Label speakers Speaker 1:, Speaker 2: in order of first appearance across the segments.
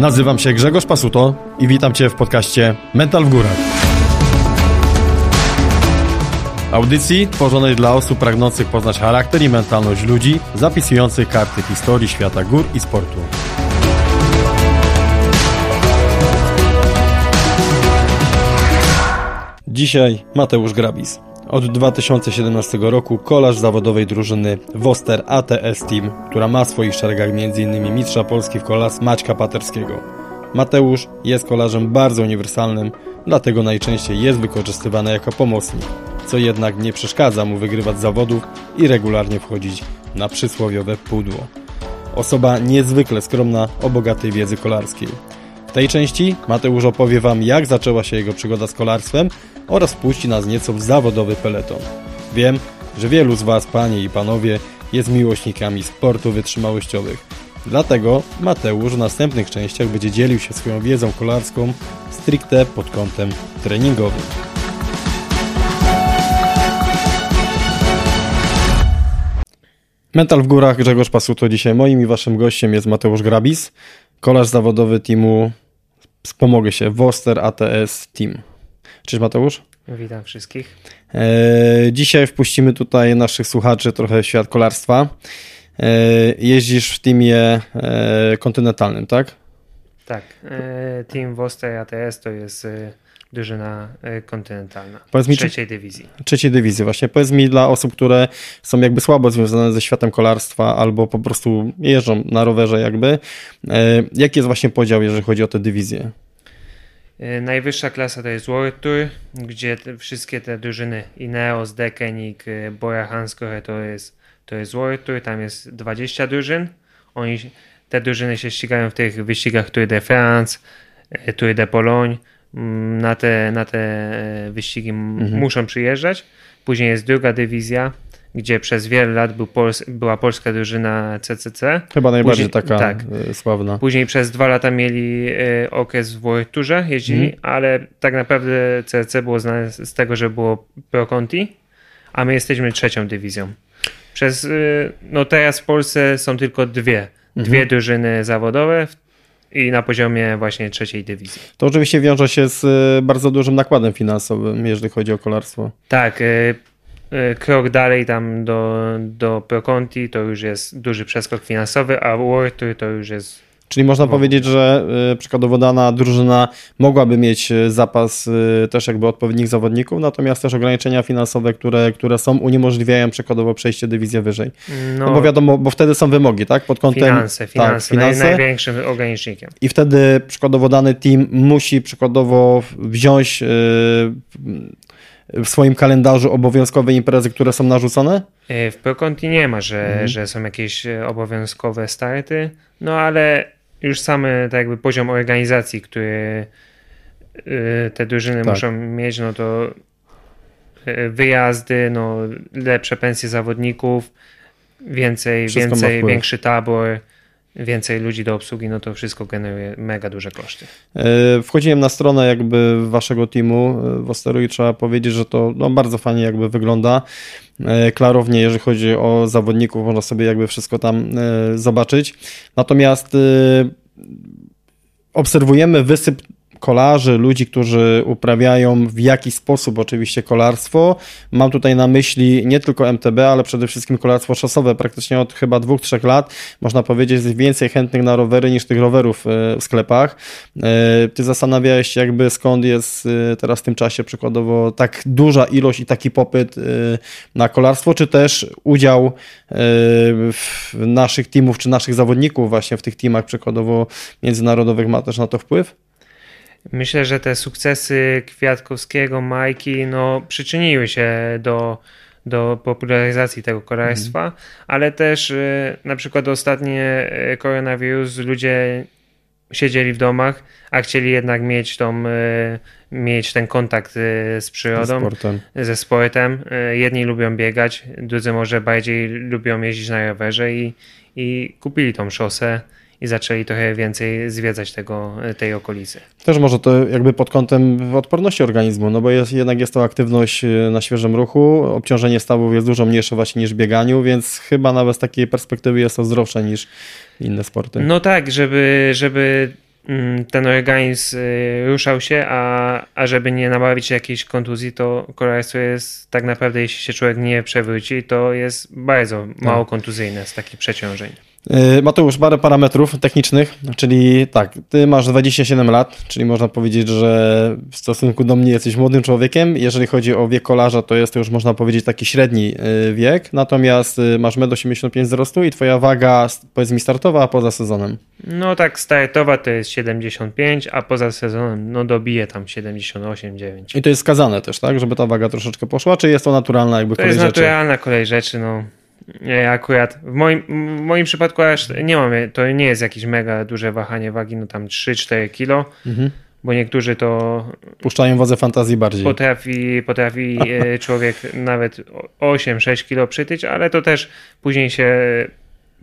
Speaker 1: Nazywam się Grzegorz Pasuto i witam Cię w podcaście Mental w Górach. Audycji tworzonej dla osób pragnących poznać charakter i mentalność ludzi, zapisujących karty historii świata gór i sportu. Dzisiaj Mateusz Grabis. Od 2017 roku kolarz zawodowej drużyny Woster ATS Team, która ma w swoich szeregach m.in. mistrza Polski w kolas Maćka Paterskiego. Mateusz jest kolarzem bardzo uniwersalnym, dlatego najczęściej jest wykorzystywany jako pomocnik, co jednak nie przeszkadza mu wygrywać zawodów i regularnie wchodzić na przysłowiowe pudło. Osoba niezwykle skromna o bogatej wiedzy kolarskiej. Tej części Mateusz opowie Wam, jak zaczęła się jego przygoda z kolarstwem oraz wpuści nas nieco w zawodowy peleton. Wiem, że wielu z Was, panie i panowie, jest miłośnikami sportu wytrzymałościowych. Dlatego Mateusz w następnych częściach będzie dzielił się swoją wiedzą kolarską stricte pod kątem treningowym. Mental w górach, Grzegorz Pasuto. Dzisiaj moim i waszym gościem jest Mateusz Grabis, kolarz zawodowy teamu Wspomogę się, Woster ATS Team. Cześć Mateusz.
Speaker 2: Witam wszystkich.
Speaker 1: E, dzisiaj wpuścimy tutaj naszych słuchaczy trochę w świat kolarstwa. E, jeździsz w teamie e, kontynentalnym, tak?
Speaker 2: Tak. Team Woster ATS to jest drużyna e, kontynentalna
Speaker 1: Powiedz mi,
Speaker 2: trzeciej dywizji.
Speaker 1: Trzeciej dywizji właśnie. Powiedz mi dla osób, które są jakby słabo związane ze światem kolarstwa albo po prostu jeżdżą na rowerze jakby, e, jaki jest właśnie podział, jeżeli chodzi o te dywizje?
Speaker 2: E, Najwyższa klasa to jest World Tour, gdzie te, wszystkie te drużyny Ineos, Deceuninck, e, Bora Hansgrohe to jest, to jest World Tour, tam jest 20 drużyn. Oni, te drużyny się ścigają w tych wyścigach Tour de France, Tour de Pologne. Mm, Na te, na te e, wyścigi
Speaker 1: Mhm.
Speaker 2: muszą przyjeżdżać. Później jest druga dywizja, gdzie przez wiele lat był Pols- była polska drużyna CCC.
Speaker 1: Chyba najbardziej
Speaker 2: Później-
Speaker 1: taka
Speaker 2: tak.
Speaker 1: e, sławna.
Speaker 2: Później przez dwa lata mieli e, okres w World Tourze, jeździli,
Speaker 1: Mhm.
Speaker 2: ale tak naprawdę CC było znane z tego, że było Pro Conti, a my jesteśmy trzecią dywizją. Przez, no teraz w Polsce są tylko dwie, dwie
Speaker 1: Mhm.
Speaker 2: drużyny zawodowe w- i na poziomie właśnie trzeciej dywizji.
Speaker 1: To oczywiście wiąże się z e, bardzo dużym nakładem finansowym, jeżeli chodzi o kolarstwo.
Speaker 2: Tak, e, e, krok dalej tam do, do Pro Conti to już jest duży przeskok finansowy, a World Tour to już jest
Speaker 1: Czyli można
Speaker 2: No.
Speaker 1: powiedzieć, że e, przykładowo dana drużyna mogłaby mieć e, zapas e, też jakby odpowiednich zawodników, natomiast też ograniczenia finansowe, które, które są, uniemożliwiają przykładowo przejście dywizję wyżej. No, bo wiadomo, bo wtedy są wymogi, tak? Pod kątem
Speaker 2: finanse, finanse,
Speaker 1: tak, finanse.
Speaker 2: Naj, największym ogranicznikiem.
Speaker 1: I wtedy przykładowo dany team musi przykładowo wziąć w swoim kalendarzu obowiązkowe imprezy, które są narzucone?
Speaker 2: W ProConti nie ma, że,
Speaker 1: Mhm.
Speaker 2: że są jakieś obowiązkowe starty, no ale już samy tak jakby poziom organizacji, który e, te drużyny
Speaker 1: Tak.
Speaker 2: muszą mieć, no to e, wyjazdy, no lepsze pensje zawodników, więcej,
Speaker 1: Wszystko
Speaker 2: więcej większy tabor, więcej ludzi do obsługi, no to wszystko generuje mega duże koszty.
Speaker 1: E, Wchodziłem na stronę jakby waszego teamu e, w Osteru i trzeba powiedzieć, że to no, bardzo fajnie jakby wygląda. E, Klarownie, jeżeli chodzi o zawodników, można sobie jakby wszystko tam zobaczyć. Natomiast obserwujemy wysyp kolarzy, ludzi, którzy uprawiają w jakiś sposób oczywiście kolarstwo. Mam tutaj na myśli nie tylko MTB, ale przede wszystkim kolarstwo szosowe. Praktycznie od chyba dwóch, trzech lat można powiedzieć, jest więcej chętnych na rowery niż tych rowerów e, w sklepach. E, Ty zastanawiałeś się jakby skąd jest e, teraz w tym czasie przykładowo tak duża ilość i taki popyt na kolarstwo, czy też udział naszych teamów, czy naszych zawodników właśnie w tych teamach przykładowo międzynarodowych ma też na to wpływ?
Speaker 2: Myślę, że te sukcesy Kwiatkowskiego, Majki, no, przyczyniły się do, do popularyzacji tego kolarstwa, ale też y, na przykład ostatnie y, koronawirus, ludzie siedzieli w domach, a chcieli jednak mieć tą, y, mieć ten kontakt y, z przyrodą,
Speaker 1: Sportem.
Speaker 2: ze sportem. Jedni lubią biegać, drudzy może bardziej lubią jeździć na rowerze i, i kupili tą szosę i zaczęli trochę więcej zwiedzać tego, tej okolicy.
Speaker 1: Też może to jakby pod kątem odporności organizmu, no bo jest, jednak jest to aktywność y, na świeżym ruchu, obciążenie stawów jest dużo mniejsze właśnie niż bieganiu, więc chyba nawet z takiej perspektywy jest to zdrowsze niż inne sporty.
Speaker 2: No tak, żeby, żeby mm, ten organizm y, ruszał się, a, a żeby nie nabawić się jakiejś kontuzji, to kolarstwo jest tak naprawdę, jeśli się człowiek nie przewróci, to jest bardzo mało kontuzyjne z takich przeciążeń.
Speaker 1: Yy, Mateusz, parę parametrów technicznych, czyli tak, ty masz 27 lat, czyli można powiedzieć, że w stosunku do mnie jesteś młodym człowiekiem. Jeżeli chodzi o wiek kolarza, to jest to już można powiedzieć taki średni yy, wiek, natomiast yy, masz 1,85 m wzrostu i twoja waga, powiedz mi, startowa, a poza sezonem?
Speaker 2: No tak, startowa to jest 75, a poza sezonem no dobije tam 78-9.
Speaker 1: I to jest skazane też, tak, żeby ta waga troszeczkę poszła, czy jest to naturalna jakby
Speaker 2: To
Speaker 1: kolej
Speaker 2: jest
Speaker 1: rzeczy?
Speaker 2: naturalna kolej rzeczy, no. Ja akurat w moim, w moim przypadku aż nie mam, to nie jest jakieś mega duże wahanie wagi, no tam 3-4 kilo,
Speaker 1: Mhm.
Speaker 2: bo niektórzy to
Speaker 1: Puszczają wodze fantazji bardziej.
Speaker 2: potrafi, potrafi e, człowiek nawet 8-6 kilo przytyć, ale to też później się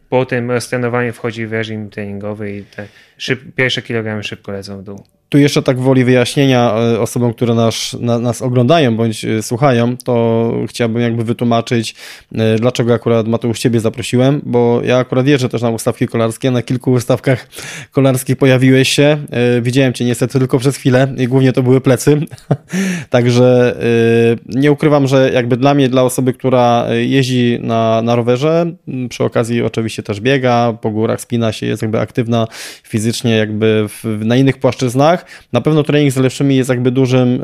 Speaker 2: po tym roztrenowaniu wchodzi w reżim treningowy i te szyb, pierwsze kilogramy szybko lecą w dół.
Speaker 1: Tu jeszcze tak woli wyjaśnienia e, osobom, które nas, na, nas oglądają bądź e, słuchają, to chciałbym jakby wytłumaczyć, e, dlaczego akurat Mateusz Ciebie zaprosiłem, bo ja akurat jeżdżę też na ustawki kolarskie, na kilku ustawkach kolarskich pojawiłeś się, widziałem Cię niestety tylko przez chwilę i głównie to były plecy, także nie ukrywam, że jakby dla mnie, dla osoby, która jeździ na, na rowerze, przy okazji oczywiście też biega, po górach spina się, jest jakby aktywna fizycznie jakby w, na innych płaszczyznach, na pewno trening z lepszymi jest jakby dużym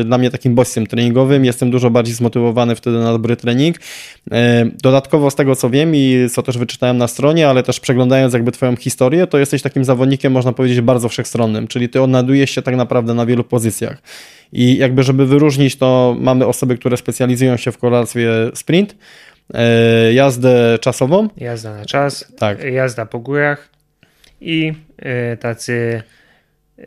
Speaker 1: y, dla mnie takim bodźcem treningowym. Jestem dużo bardziej zmotywowany wtedy na dobry trening. Y, dodatkowo z tego co wiem i co też wyczytałem na stronie, ale też przeglądając jakby twoją historię, to jesteś takim zawodnikiem, można powiedzieć, bardzo wszechstronnym, czyli ty odnajdujesz się tak naprawdę na wielu pozycjach. I jakby żeby wyróżnić to mamy osoby, które specjalizują się w kolarstwie sprint, y, jazdę czasową.
Speaker 2: Jazda na czas,
Speaker 1: Tak.
Speaker 2: jazda po górach i y, tacy yy,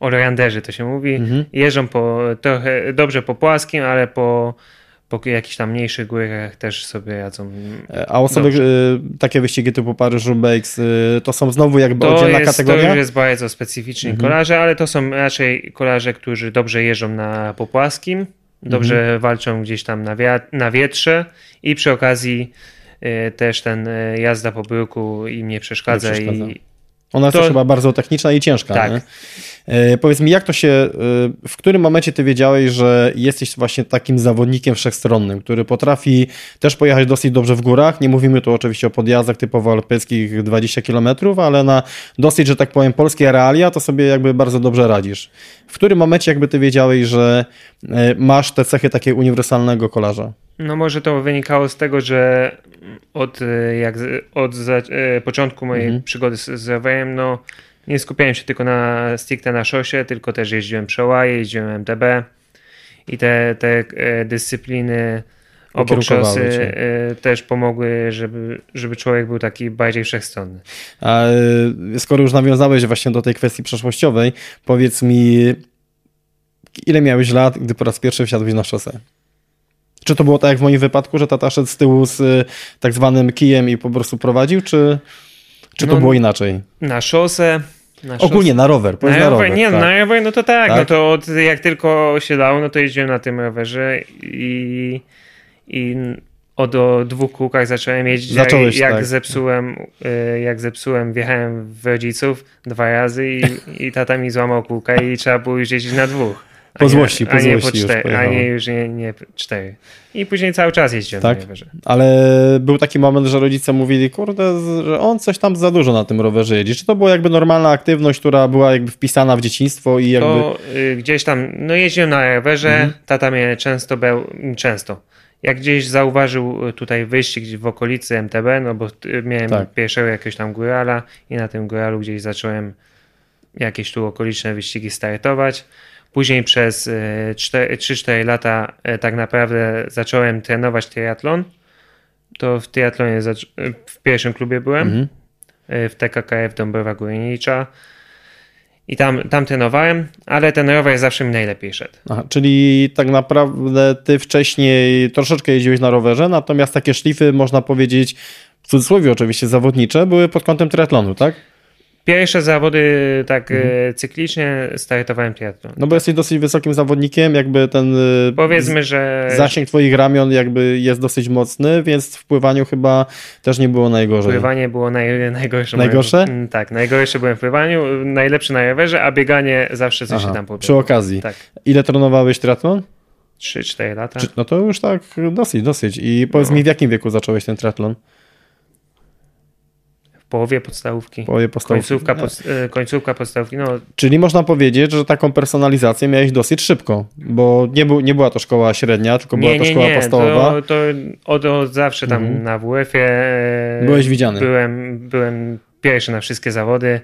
Speaker 2: orianderzy to się mówi,
Speaker 1: Mhm.
Speaker 2: jeżdżą po, trochę dobrze po płaskim, ale po, po jakichś tam mniejszych górach też sobie radzą.
Speaker 1: A osoby, y, takie wyścigi typu Paryż-Roubaix, y, to są znowu jakby
Speaker 2: To
Speaker 1: oddzielna
Speaker 2: jest, to
Speaker 1: kategoria?
Speaker 2: już jest bardzo specyficzni
Speaker 1: Mhm.
Speaker 2: kolarze, ale to są raczej kolarze, którzy dobrze jeżdżą na popłaskim, dobrze
Speaker 1: Mhm.
Speaker 2: walczą gdzieś tam na, wia- na wietrze i przy okazji y, też ten jazda po bryłku im nie przeszkadza,
Speaker 1: Nie przeszkadza.
Speaker 2: i
Speaker 1: Ona jest
Speaker 2: To-
Speaker 1: też chyba bardzo techniczna i ciężka.
Speaker 2: Tak.
Speaker 1: Nie? E, powiedz mi, jak to się, e, w którym momencie ty wiedziałeś, że jesteś właśnie takim zawodnikiem wszechstronnym, który potrafi też pojechać dosyć dobrze w górach? Nie mówimy tu oczywiście o podjazdach typowo alpejskich 20 km, ale na dosyć, że tak powiem, polskie realia, to sobie jakby bardzo dobrze radzisz. W którym momencie jakby ty wiedziałeś, że e, masz te cechy takiego uniwersalnego kolarza?
Speaker 2: No może to wynikało z tego, że od, e, jak, od za, e, początku mojej
Speaker 1: Mhm.
Speaker 2: przygody z, z rowerem, no nie skupiałem się tylko na stricte na szosie, tylko też jeździłem przełaje, jeździłem MTB i te, te e, dyscypliny obok szosy e, też pomogły, żeby, żeby człowiek był taki bardziej wszechstronny.
Speaker 1: A e, skoro już nawiązałeś właśnie do tej kwestii przeszłościowej, powiedz mi, ile miałeś lat, gdy po raz pierwszy wsiadłeś na szosę? Czy to było tak jak w moim wypadku, że tata szedł z tyłu z y, tak zwanym kijem i po prostu prowadził, czy, czy to
Speaker 2: No,
Speaker 1: było inaczej?
Speaker 2: Na szosę. Na
Speaker 1: Ogólnie na rower,
Speaker 2: Na
Speaker 1: na
Speaker 2: rower,
Speaker 1: rower.
Speaker 2: nie,
Speaker 1: tak.
Speaker 2: na rower, no to tak,
Speaker 1: Tak?
Speaker 2: no to od, jak tylko się dało, no to jeździłem na tym rowerze i, i od o dwóch kółkach zacząłem jeździć.
Speaker 1: Zacząłeś,
Speaker 2: jak, jak
Speaker 1: tak.
Speaker 2: zepsułem, y, jak zepsułem, wjechałem w rodziców dwa razy i, i tata mi złamał kółka i trzeba było już jeździć na dwóch. A
Speaker 1: Po
Speaker 2: nie-
Speaker 1: złości, po
Speaker 2: a nie
Speaker 1: złości już
Speaker 2: cztery, A nie już nie, nie cztery. I później cały czas jeździłem
Speaker 1: Tak?
Speaker 2: na rowerze.
Speaker 1: Ale był taki moment, że rodzice mówili, kurde, że on coś tam za dużo na tym rowerze jedzie. Czy to była jakby normalna aktywność, która była jakby wpisana w dzieciństwo i jakby...
Speaker 2: To y, gdzieś tam, no jeździłem na rowerze,
Speaker 1: Mhm.
Speaker 2: tata mnie często był, często. Jak gdzieś zauważył y, tutaj wyścig gdzieś w okolicy MTB, no bo y, miałem
Speaker 1: Tak.
Speaker 2: pierwszego jakiegoś tam górala i na tym góralu gdzieś zacząłem jakieś tu okoliczne wyścigi startować. Później przez y, cztery- 3-4 lata y, tak naprawdę zacząłem trenować triatlon. To w triatlonie w pierwszym klubie byłem
Speaker 1: Mhm.
Speaker 2: y, w TKKF Dąbrowa Górnicza. I tam, tam trenowałem, ale ten rower zawsze mi najlepiej szedł.
Speaker 1: Aha, czyli tak naprawdę ty wcześniej troszeczkę jeździłeś na rowerze, natomiast takie szlify, można powiedzieć, w cudzysłowie oczywiście zawodnicze, były pod kątem triatlonu, tak?
Speaker 2: Pierwsze zawody tak mhm. cyklicznie startowałem triatlon.
Speaker 1: No bo jesteś dosyć wysokim zawodnikiem, jakby ten y,
Speaker 2: Powiedzmy, że
Speaker 1: zasięg twoich ramion jakby jest dosyć mocny, więc w pływaniu chyba też nie było najgorzej.
Speaker 2: Pływanie było naj, najgorsze.
Speaker 1: Najgorsze?
Speaker 2: Moje, tak, najgorsze byłem w pływaniu, najlepszy na rowerze, a bieganie zawsze coś Aha, się tam pobiegło.
Speaker 1: Przy okazji. Tak. Ile trenowałeś triatlon?
Speaker 2: 3-4 lata.
Speaker 1: No to już tak dosyć, dosyć. I powiedz no. mi, w jakim wieku zacząłeś ten triatlon?
Speaker 2: Połowie podstawówki.
Speaker 1: Połowie podstawówki.
Speaker 2: Końcówka, pod, e, końcówka podstawówki. No.
Speaker 1: Czyli można powiedzieć, że taką personalizację miałeś dosyć szybko, bo nie, był, nie była to szkoła średnia, tylko nie, była to nie, szkoła
Speaker 2: nie.
Speaker 1: podstawowa.
Speaker 2: To, to od, od zawsze tam mhm. na WF-ie
Speaker 1: e, byłeś widziany.
Speaker 2: Byłem, byłem pierwszy na wszystkie zawody,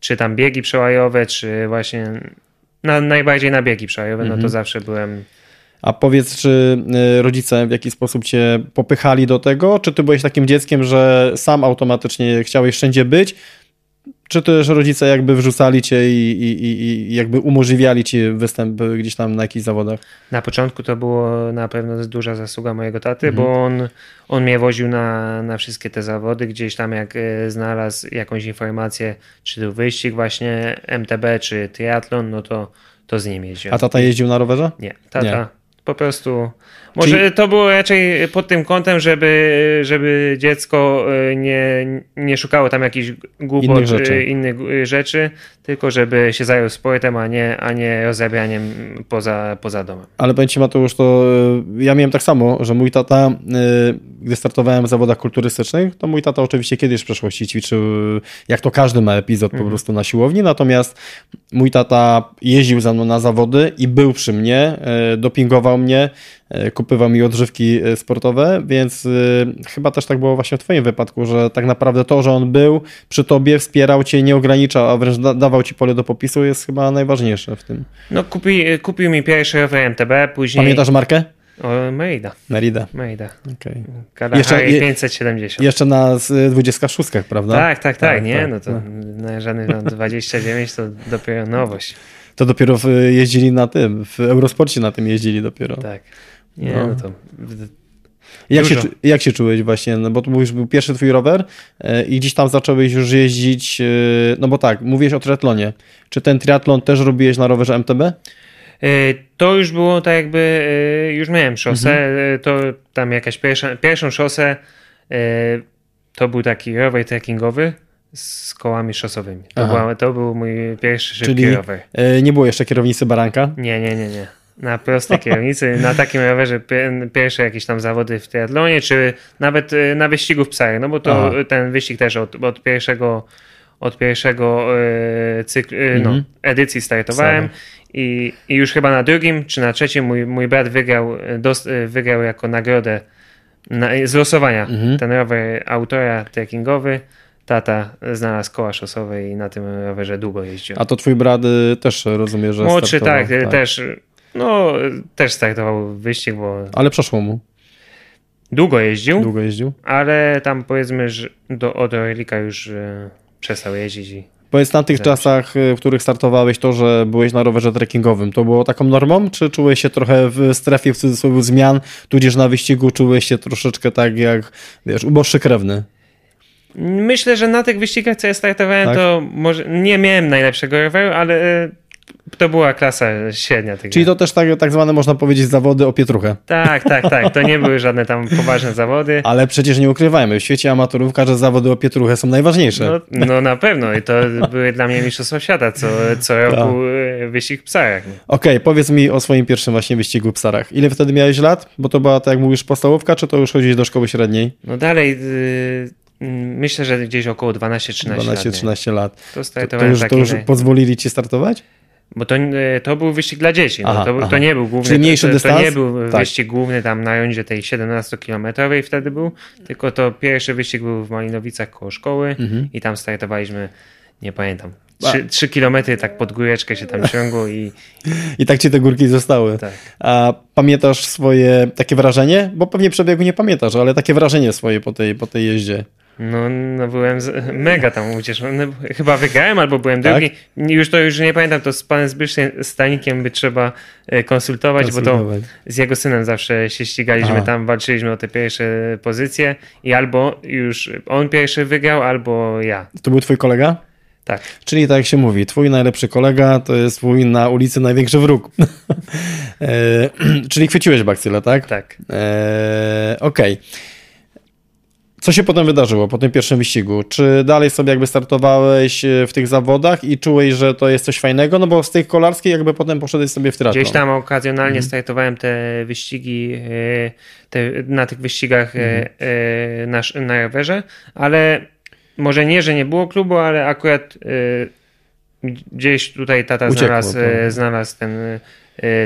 Speaker 2: czy tam biegi przełajowe, czy właśnie na, najbardziej na biegi przełajowe, mhm. no to mhm. zawsze byłem
Speaker 1: a powiedz, czy y, rodzice w jakiś sposób cię popychali do tego, czy ty byłeś takim dzieckiem, że sam automatycznie chciałeś wszędzie być, czy też rodzice jakby wrzucali cię i, i, i jakby umożliwiali ci występ gdzieś tam na jakichś zawodach?
Speaker 2: Na początku to było na pewno duża zasługa mojego taty, mhm. bo on, on mnie woził na, na wszystkie te zawody. Gdzieś tam jak y, znalazł jakąś informację, czy to wyścig właśnie MTB, czy triatlon, no to, to z nim jeździł.
Speaker 1: A tata jeździł na rowerze?
Speaker 2: Nie, tata, Nie po prostu. Może Czyli... to było raczej pod tym kątem, żeby, żeby dziecko e, nie, nie szukało tam jakichś głupot, innych rzeczy. innych rzeczy, tylko żeby się zajął sportem, a nie, a nie rozrabianiem poza, poza domem.
Speaker 1: Ale powiem Ci Mateusz, to e, ja miałem tak samo, że mój tata, e, gdy startowałem w zawodach kulturystycznych, to mój tata oczywiście kiedyś w przeszłości ćwiczył, jak to każdy ma epizod mhm. po prostu na siłowni, natomiast mój tata jeździł za mną na zawody i był przy mnie, dopingował mnie, E, kupywał mi odżywki e, sportowe, więc e, chyba też tak było właśnie w Twoim wypadku, że tak naprawdę to, że on był przy Tobie, wspierał Cię, nie ograniczał, a wręcz dawał Ci pole do popisu jest chyba najważniejsze w tym.
Speaker 2: No kupi, kupił mi pierwszy rower MTB, później...
Speaker 1: Pamiętasz markę?
Speaker 2: O, Merida.
Speaker 1: Merida.
Speaker 2: Merida.
Speaker 1: Okay.
Speaker 2: Jeszcze, 570.
Speaker 1: Jeszcze na 26, prawda?
Speaker 2: Tak, tak, tak, tak nie, tak, no to no. na żadnych no, 29 to dopiero nowość.
Speaker 1: To dopiero jeździli na tym, w Eurosporcie na tym jeździli dopiero.
Speaker 2: Tak. Nie, no, no to...
Speaker 1: Jak się, jak się czułeś właśnie, no bo to już był pierwszy twój rower e, i dziś tam zacząłeś już jeździć, e, no bo tak, mówiłeś o triatlonie. Czy ten triatlon też robiłeś na rowerze MTB? E,
Speaker 2: to już było tak jakby, już miałem szosę, mhm. to tam jakaś pierwsza, pierwszą szosę to był taki rower trekkingowy z kołami szosowymi. To, była, to był mój pierwszy szybki Czyli rower.
Speaker 1: nie było jeszcze kierownicy baranka?
Speaker 2: Nie, nie, nie, nie na prostej kierownicy, na takim rowerze pierwsze jakieś tam zawody w triatlonie, czy nawet y, na wyścigu w psach, no bo to Aha. ten wyścig też od, od pierwszego od pierwszego y, cykl, no, mhm. edycji startowałem i, i, już chyba na drugim czy na trzecim mój, mój brat wygrał, dost, wygrał jako nagrodę na, z losowania mhm. ten rower autora trekkingowy tata znalazł koła szosowe i na tym rowerze długo jeździł.
Speaker 1: A to twój brat też rozumie, że
Speaker 2: Młodszy, tak, tak, też no, też startował wyścig, bo...
Speaker 1: Ale przeszło mu.
Speaker 2: Długo jeździł.
Speaker 1: Długo jeździł.
Speaker 2: Ale tam powiedzmy, że do, od Orlika już e, przestał jeździć i
Speaker 1: Powiedz na tych czasach, e, w których startowałeś, to, że byłeś na rowerze trekkingowym, to było taką normą, czy czułeś się trochę w strefie w cudzysłowie zmian, tudzież na wyścigu czułeś się troszeczkę tak jak, wiesz, uboższy krewny?
Speaker 2: Myślę, że na tych wyścigach, co ja startowałem, tak? to może nie miałem najlepszego roweru, ale e, to była klasa średnia. Tych
Speaker 1: Czyli to też tak, tak zwane, można powiedzieć, zawody o pietruchę.
Speaker 2: Tak, tak, tak. To nie były żadne tam poważne zawody.
Speaker 1: Ale przecież nie ukrywajmy, w świecie amatorów każde zawody o pietruchę są najważniejsze.
Speaker 2: No, no na pewno i to były dla mnie mistrzostwa świata co, co roku tak. wyścig w psarach.
Speaker 1: Okej, okay, powiedz mi o swoim pierwszym właśnie wyścigu w psarach. Ile wtedy miałeś lat? Bo to była, tak jak mówisz, podstawówka, czy to już chodzić do szkoły średniej?
Speaker 2: No dalej... Yy... Myślę, że gdzieś około 12-13 lat.
Speaker 1: 12-13 lat. To, to, to, już, to już pozwolili ci startować?
Speaker 2: Bo to, e, to był wyścig dla dzieci. No, aha, to, to, nie był główny.
Speaker 1: Czyli mniejszy
Speaker 2: to,
Speaker 1: dystans?
Speaker 2: To nie był tak. wyścig główny tam na rondzie tej 17-kilometrowej wtedy był, tylko to pierwszy wyścig był w Malinowicach koło szkoły mhm. i tam startowaliśmy, nie pamiętam, Trzy, trzy kilometry tak pod góreczkę się tam ciągło i...
Speaker 1: I tak ci te górki zostały. Tak. A pamiętasz swoje takie wrażenie? Bo pewnie przebiegu nie pamiętasz, ale takie wrażenie swoje po tej, po tej jeździe.
Speaker 2: No, no byłem z, mega tam ucieszony. No, chyba wygrałem albo byłem tak? drugi. Już to już nie pamiętam, to z panem Zbyszkiem Stanikiem by trzeba e, konsultować, konsultować, bo to z jego synem zawsze się ścigaliśmy Aha. tam, walczyliśmy o te pierwsze pozycje i albo już on pierwszy wygrał, albo ja.
Speaker 1: To był twój kolega?
Speaker 2: Tak.
Speaker 1: Czyli tak jak się mówi, twój najlepszy kolega to jest twój na ulicy największy wróg. e, czyli chwyciłeś bakcylę, tak?
Speaker 2: Tak.
Speaker 1: E, Okej. Okay. Co się potem wydarzyło po tym pierwszym wyścigu? Czy dalej sobie jakby startowałeś e, w tych zawodach i czułeś, że to jest coś fajnego? No bo z tych kolarskich jakby potem poszedłeś sobie w triatlon.
Speaker 2: Gdzieś tam okazjonalnie mhm. startowałem te wyścigi e, te, na tych wyścigach mhm. na, na rowerze, ale może nie, że nie było klubu, ale akurat gdzieś tutaj tata Uciekło, znalazł, znalazł ten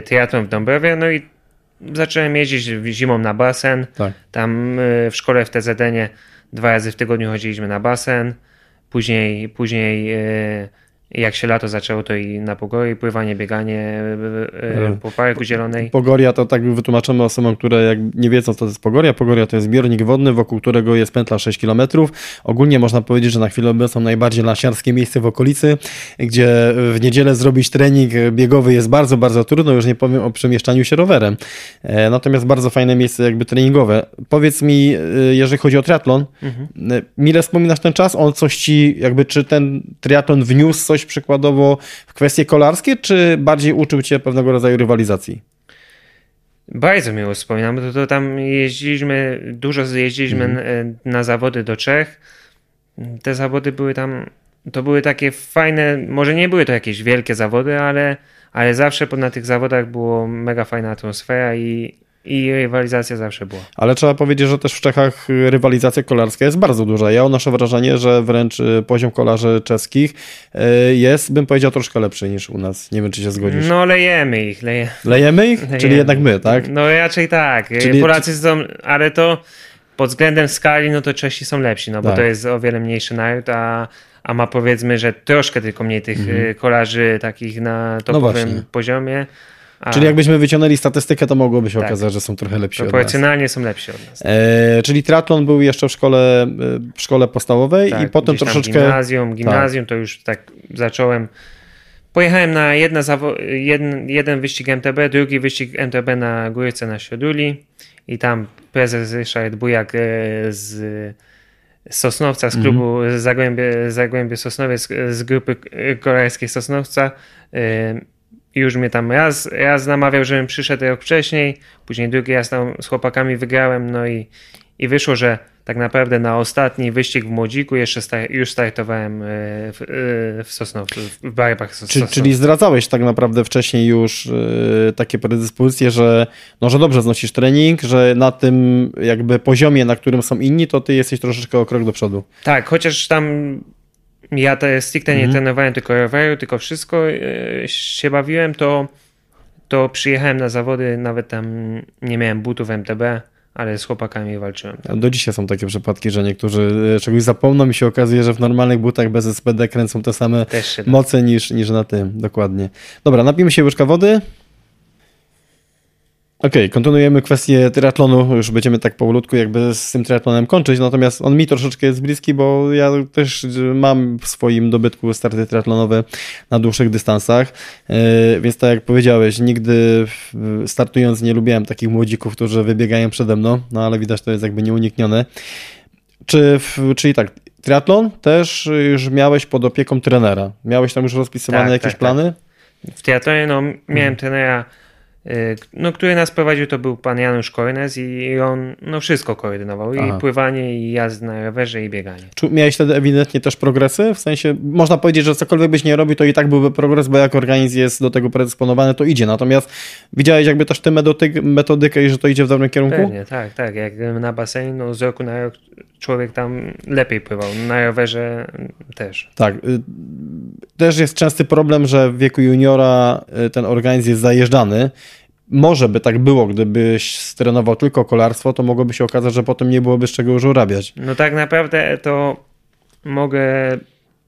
Speaker 2: triatlon w Dąbrowie, no i zacząłem jeździć zimą na basen. Tak. Tam y, w szkole w TZN-ie dwa razy w tygodniu chodziliśmy na basen. Później, później y, jak się lato zaczęło, to i na Pogorii pływanie, bieganie e, e, po Parku Zielonej.
Speaker 1: Pogoria to tak wytłumaczymy osobom, które jak nie wiedzą, co to jest Pogoria. Pogoria to jest zbiornik wodny, wokół którego jest pętla 6 km. Ogólnie można powiedzieć, że na chwilę obecną najbardziej lasiarskie miejsce w okolicy, gdzie w niedzielę zrobić trening biegowy jest bardzo, bardzo trudno, już nie powiem o przemieszczaniu się rowerem. E, natomiast bardzo fajne miejsce jakby treningowe. Powiedz mi, jeżeli chodzi o triatlon, mhm. mile wspominasz ten czas? On coś ci, jakby czy ten triatlon wniósł coś przykładowo w kwestie kolarskie, czy bardziej uczył cię pewnego rodzaju rywalizacji?
Speaker 2: Bardzo miło wspominam, to, to tam jeździliśmy, dużo jeździliśmy mm. na zawody do Czech. Te zawody były tam, to były takie fajne, może nie były to jakieś wielkie zawody, ale, ale zawsze na tych zawodach było mega fajna atmosfera i, i rywalizacja zawsze była.
Speaker 1: Ale trzeba powiedzieć, że też w Czechach rywalizacja kolarska jest bardzo duża. Ja odnoszę wrażenie, że wręcz y, poziom kolarzy czeskich y, jest, bym powiedział, troszkę lepszy niż u nas. Nie wiem, czy się zgodzisz.
Speaker 2: No lejemy ich. Leje...
Speaker 1: Lejemy ich? Lejemy. Czyli jednak my, tak?
Speaker 2: No raczej tak. Czyli... Polacy są, ale to pod względem skali, no to Czesi są lepsi, no bo tak. to jest o wiele mniejszy naród, a, a ma powiedzmy, że troszkę tylko mniej tych mhm. kolarzy takich na no topowym no poziomie.
Speaker 1: A. Czyli jakbyśmy wyciągnęli statystykę, to mogłoby się tak. okazać, że są trochę lepsi
Speaker 2: Proporcjonalnie są lepsi od nas.
Speaker 1: E, czyli triatlon był jeszcze w szkole, w szkole podstawowej tak, i potem troszeczkę...
Speaker 2: Gimnazjum, gimnazjum tak. to już tak zacząłem. Pojechałem na jedna jeden, jeden wyścig MTB, drugi wyścig MTB na Górce na Sioduli i tam prezes Ryszard Bujak e, z Sosnowca, z klubu mm -hmm. Zagłębie, Zagłębie Sosnowiec, z grupy koreańskiej Sosnowca e, już mnie tam raz, raz namawiał, żebym przyszedł rok wcześniej, później drugi raz tam z chłopakami wygrałem, no i, i wyszło, że tak naprawdę na ostatni wyścig w Młodziku jeszcze star już startowałem e, w, e, w Sosnowcu, w Barbach
Speaker 1: Czyli, czyli zdradzałeś tak naprawdę wcześniej już e, takie predyspozycje, że, no, że dobrze znosisz trening, że na tym jakby poziomie, na którym są inni, to ty jesteś troszeczkę o krok do przodu.
Speaker 2: Tak, chociaż tam ja te stricte nie mhm. trenowałem tylko roweru, tylko wszystko e, się bawiłem, to, to przyjechałem na zawody, nawet tam nie miałem butów MTB, ale z chłopakami walczyłem.
Speaker 1: Tak. Do dzisiaj są takie przypadki, że niektórzy e, czegoś zapomną i się okazuje, że w normalnych butach bez SPD kręcą te same moce niż, niż na tym. Dokładnie. Dobra, napijmy się łyżka wody. Okej, okay, kontynuujemy kwestię triatlonu. Już będziemy tak powolutku jakby z tym triatlonem kończyć, natomiast on mi troszeczkę jest bliski, bo ja też mam w swoim dobytku starty triatlonowe na dłuższych dystansach, e, więc tak jak powiedziałeś, nigdy startując nie lubiłem takich młodzików, którzy wybiegają przede mną, no ale widać to jest jakby nieuniknione. Czy, czyli tak, triatlon też już miałeś pod opieką trenera? Miałeś tam już rozpisywane tak, jakieś tak, plany?
Speaker 2: Tak. W triatlonie no, miałem hmm. trenera no, który nas prowadził, to był pan Janusz Kornes i on no, wszystko koordynował. Aha. I pływanie, i jazdę na rowerze, i bieganie.
Speaker 1: Czy miałeś wtedy ewidentnie też progresy? W sensie, można powiedzieć, że cokolwiek byś nie robił, to i tak byłby progres, bo jak organizm jest do tego predysponowany, to idzie. Natomiast widziałeś jakby też tę metodykę i że to idzie w dobrym kierunku?
Speaker 2: Pewnie, tak, tak. Jak na basenie, no, z roku na rok człowiek tam lepiej pływał. Na rowerze też.
Speaker 1: Tak. Y, też jest częsty problem, że w wieku juniora y, ten organizm jest zajeżdżany. Może by tak było, gdybyś strenował tylko kolarstwo, to mogłoby się okazać, że potem nie byłoby z czego już urabiać.
Speaker 2: No tak naprawdę to mogę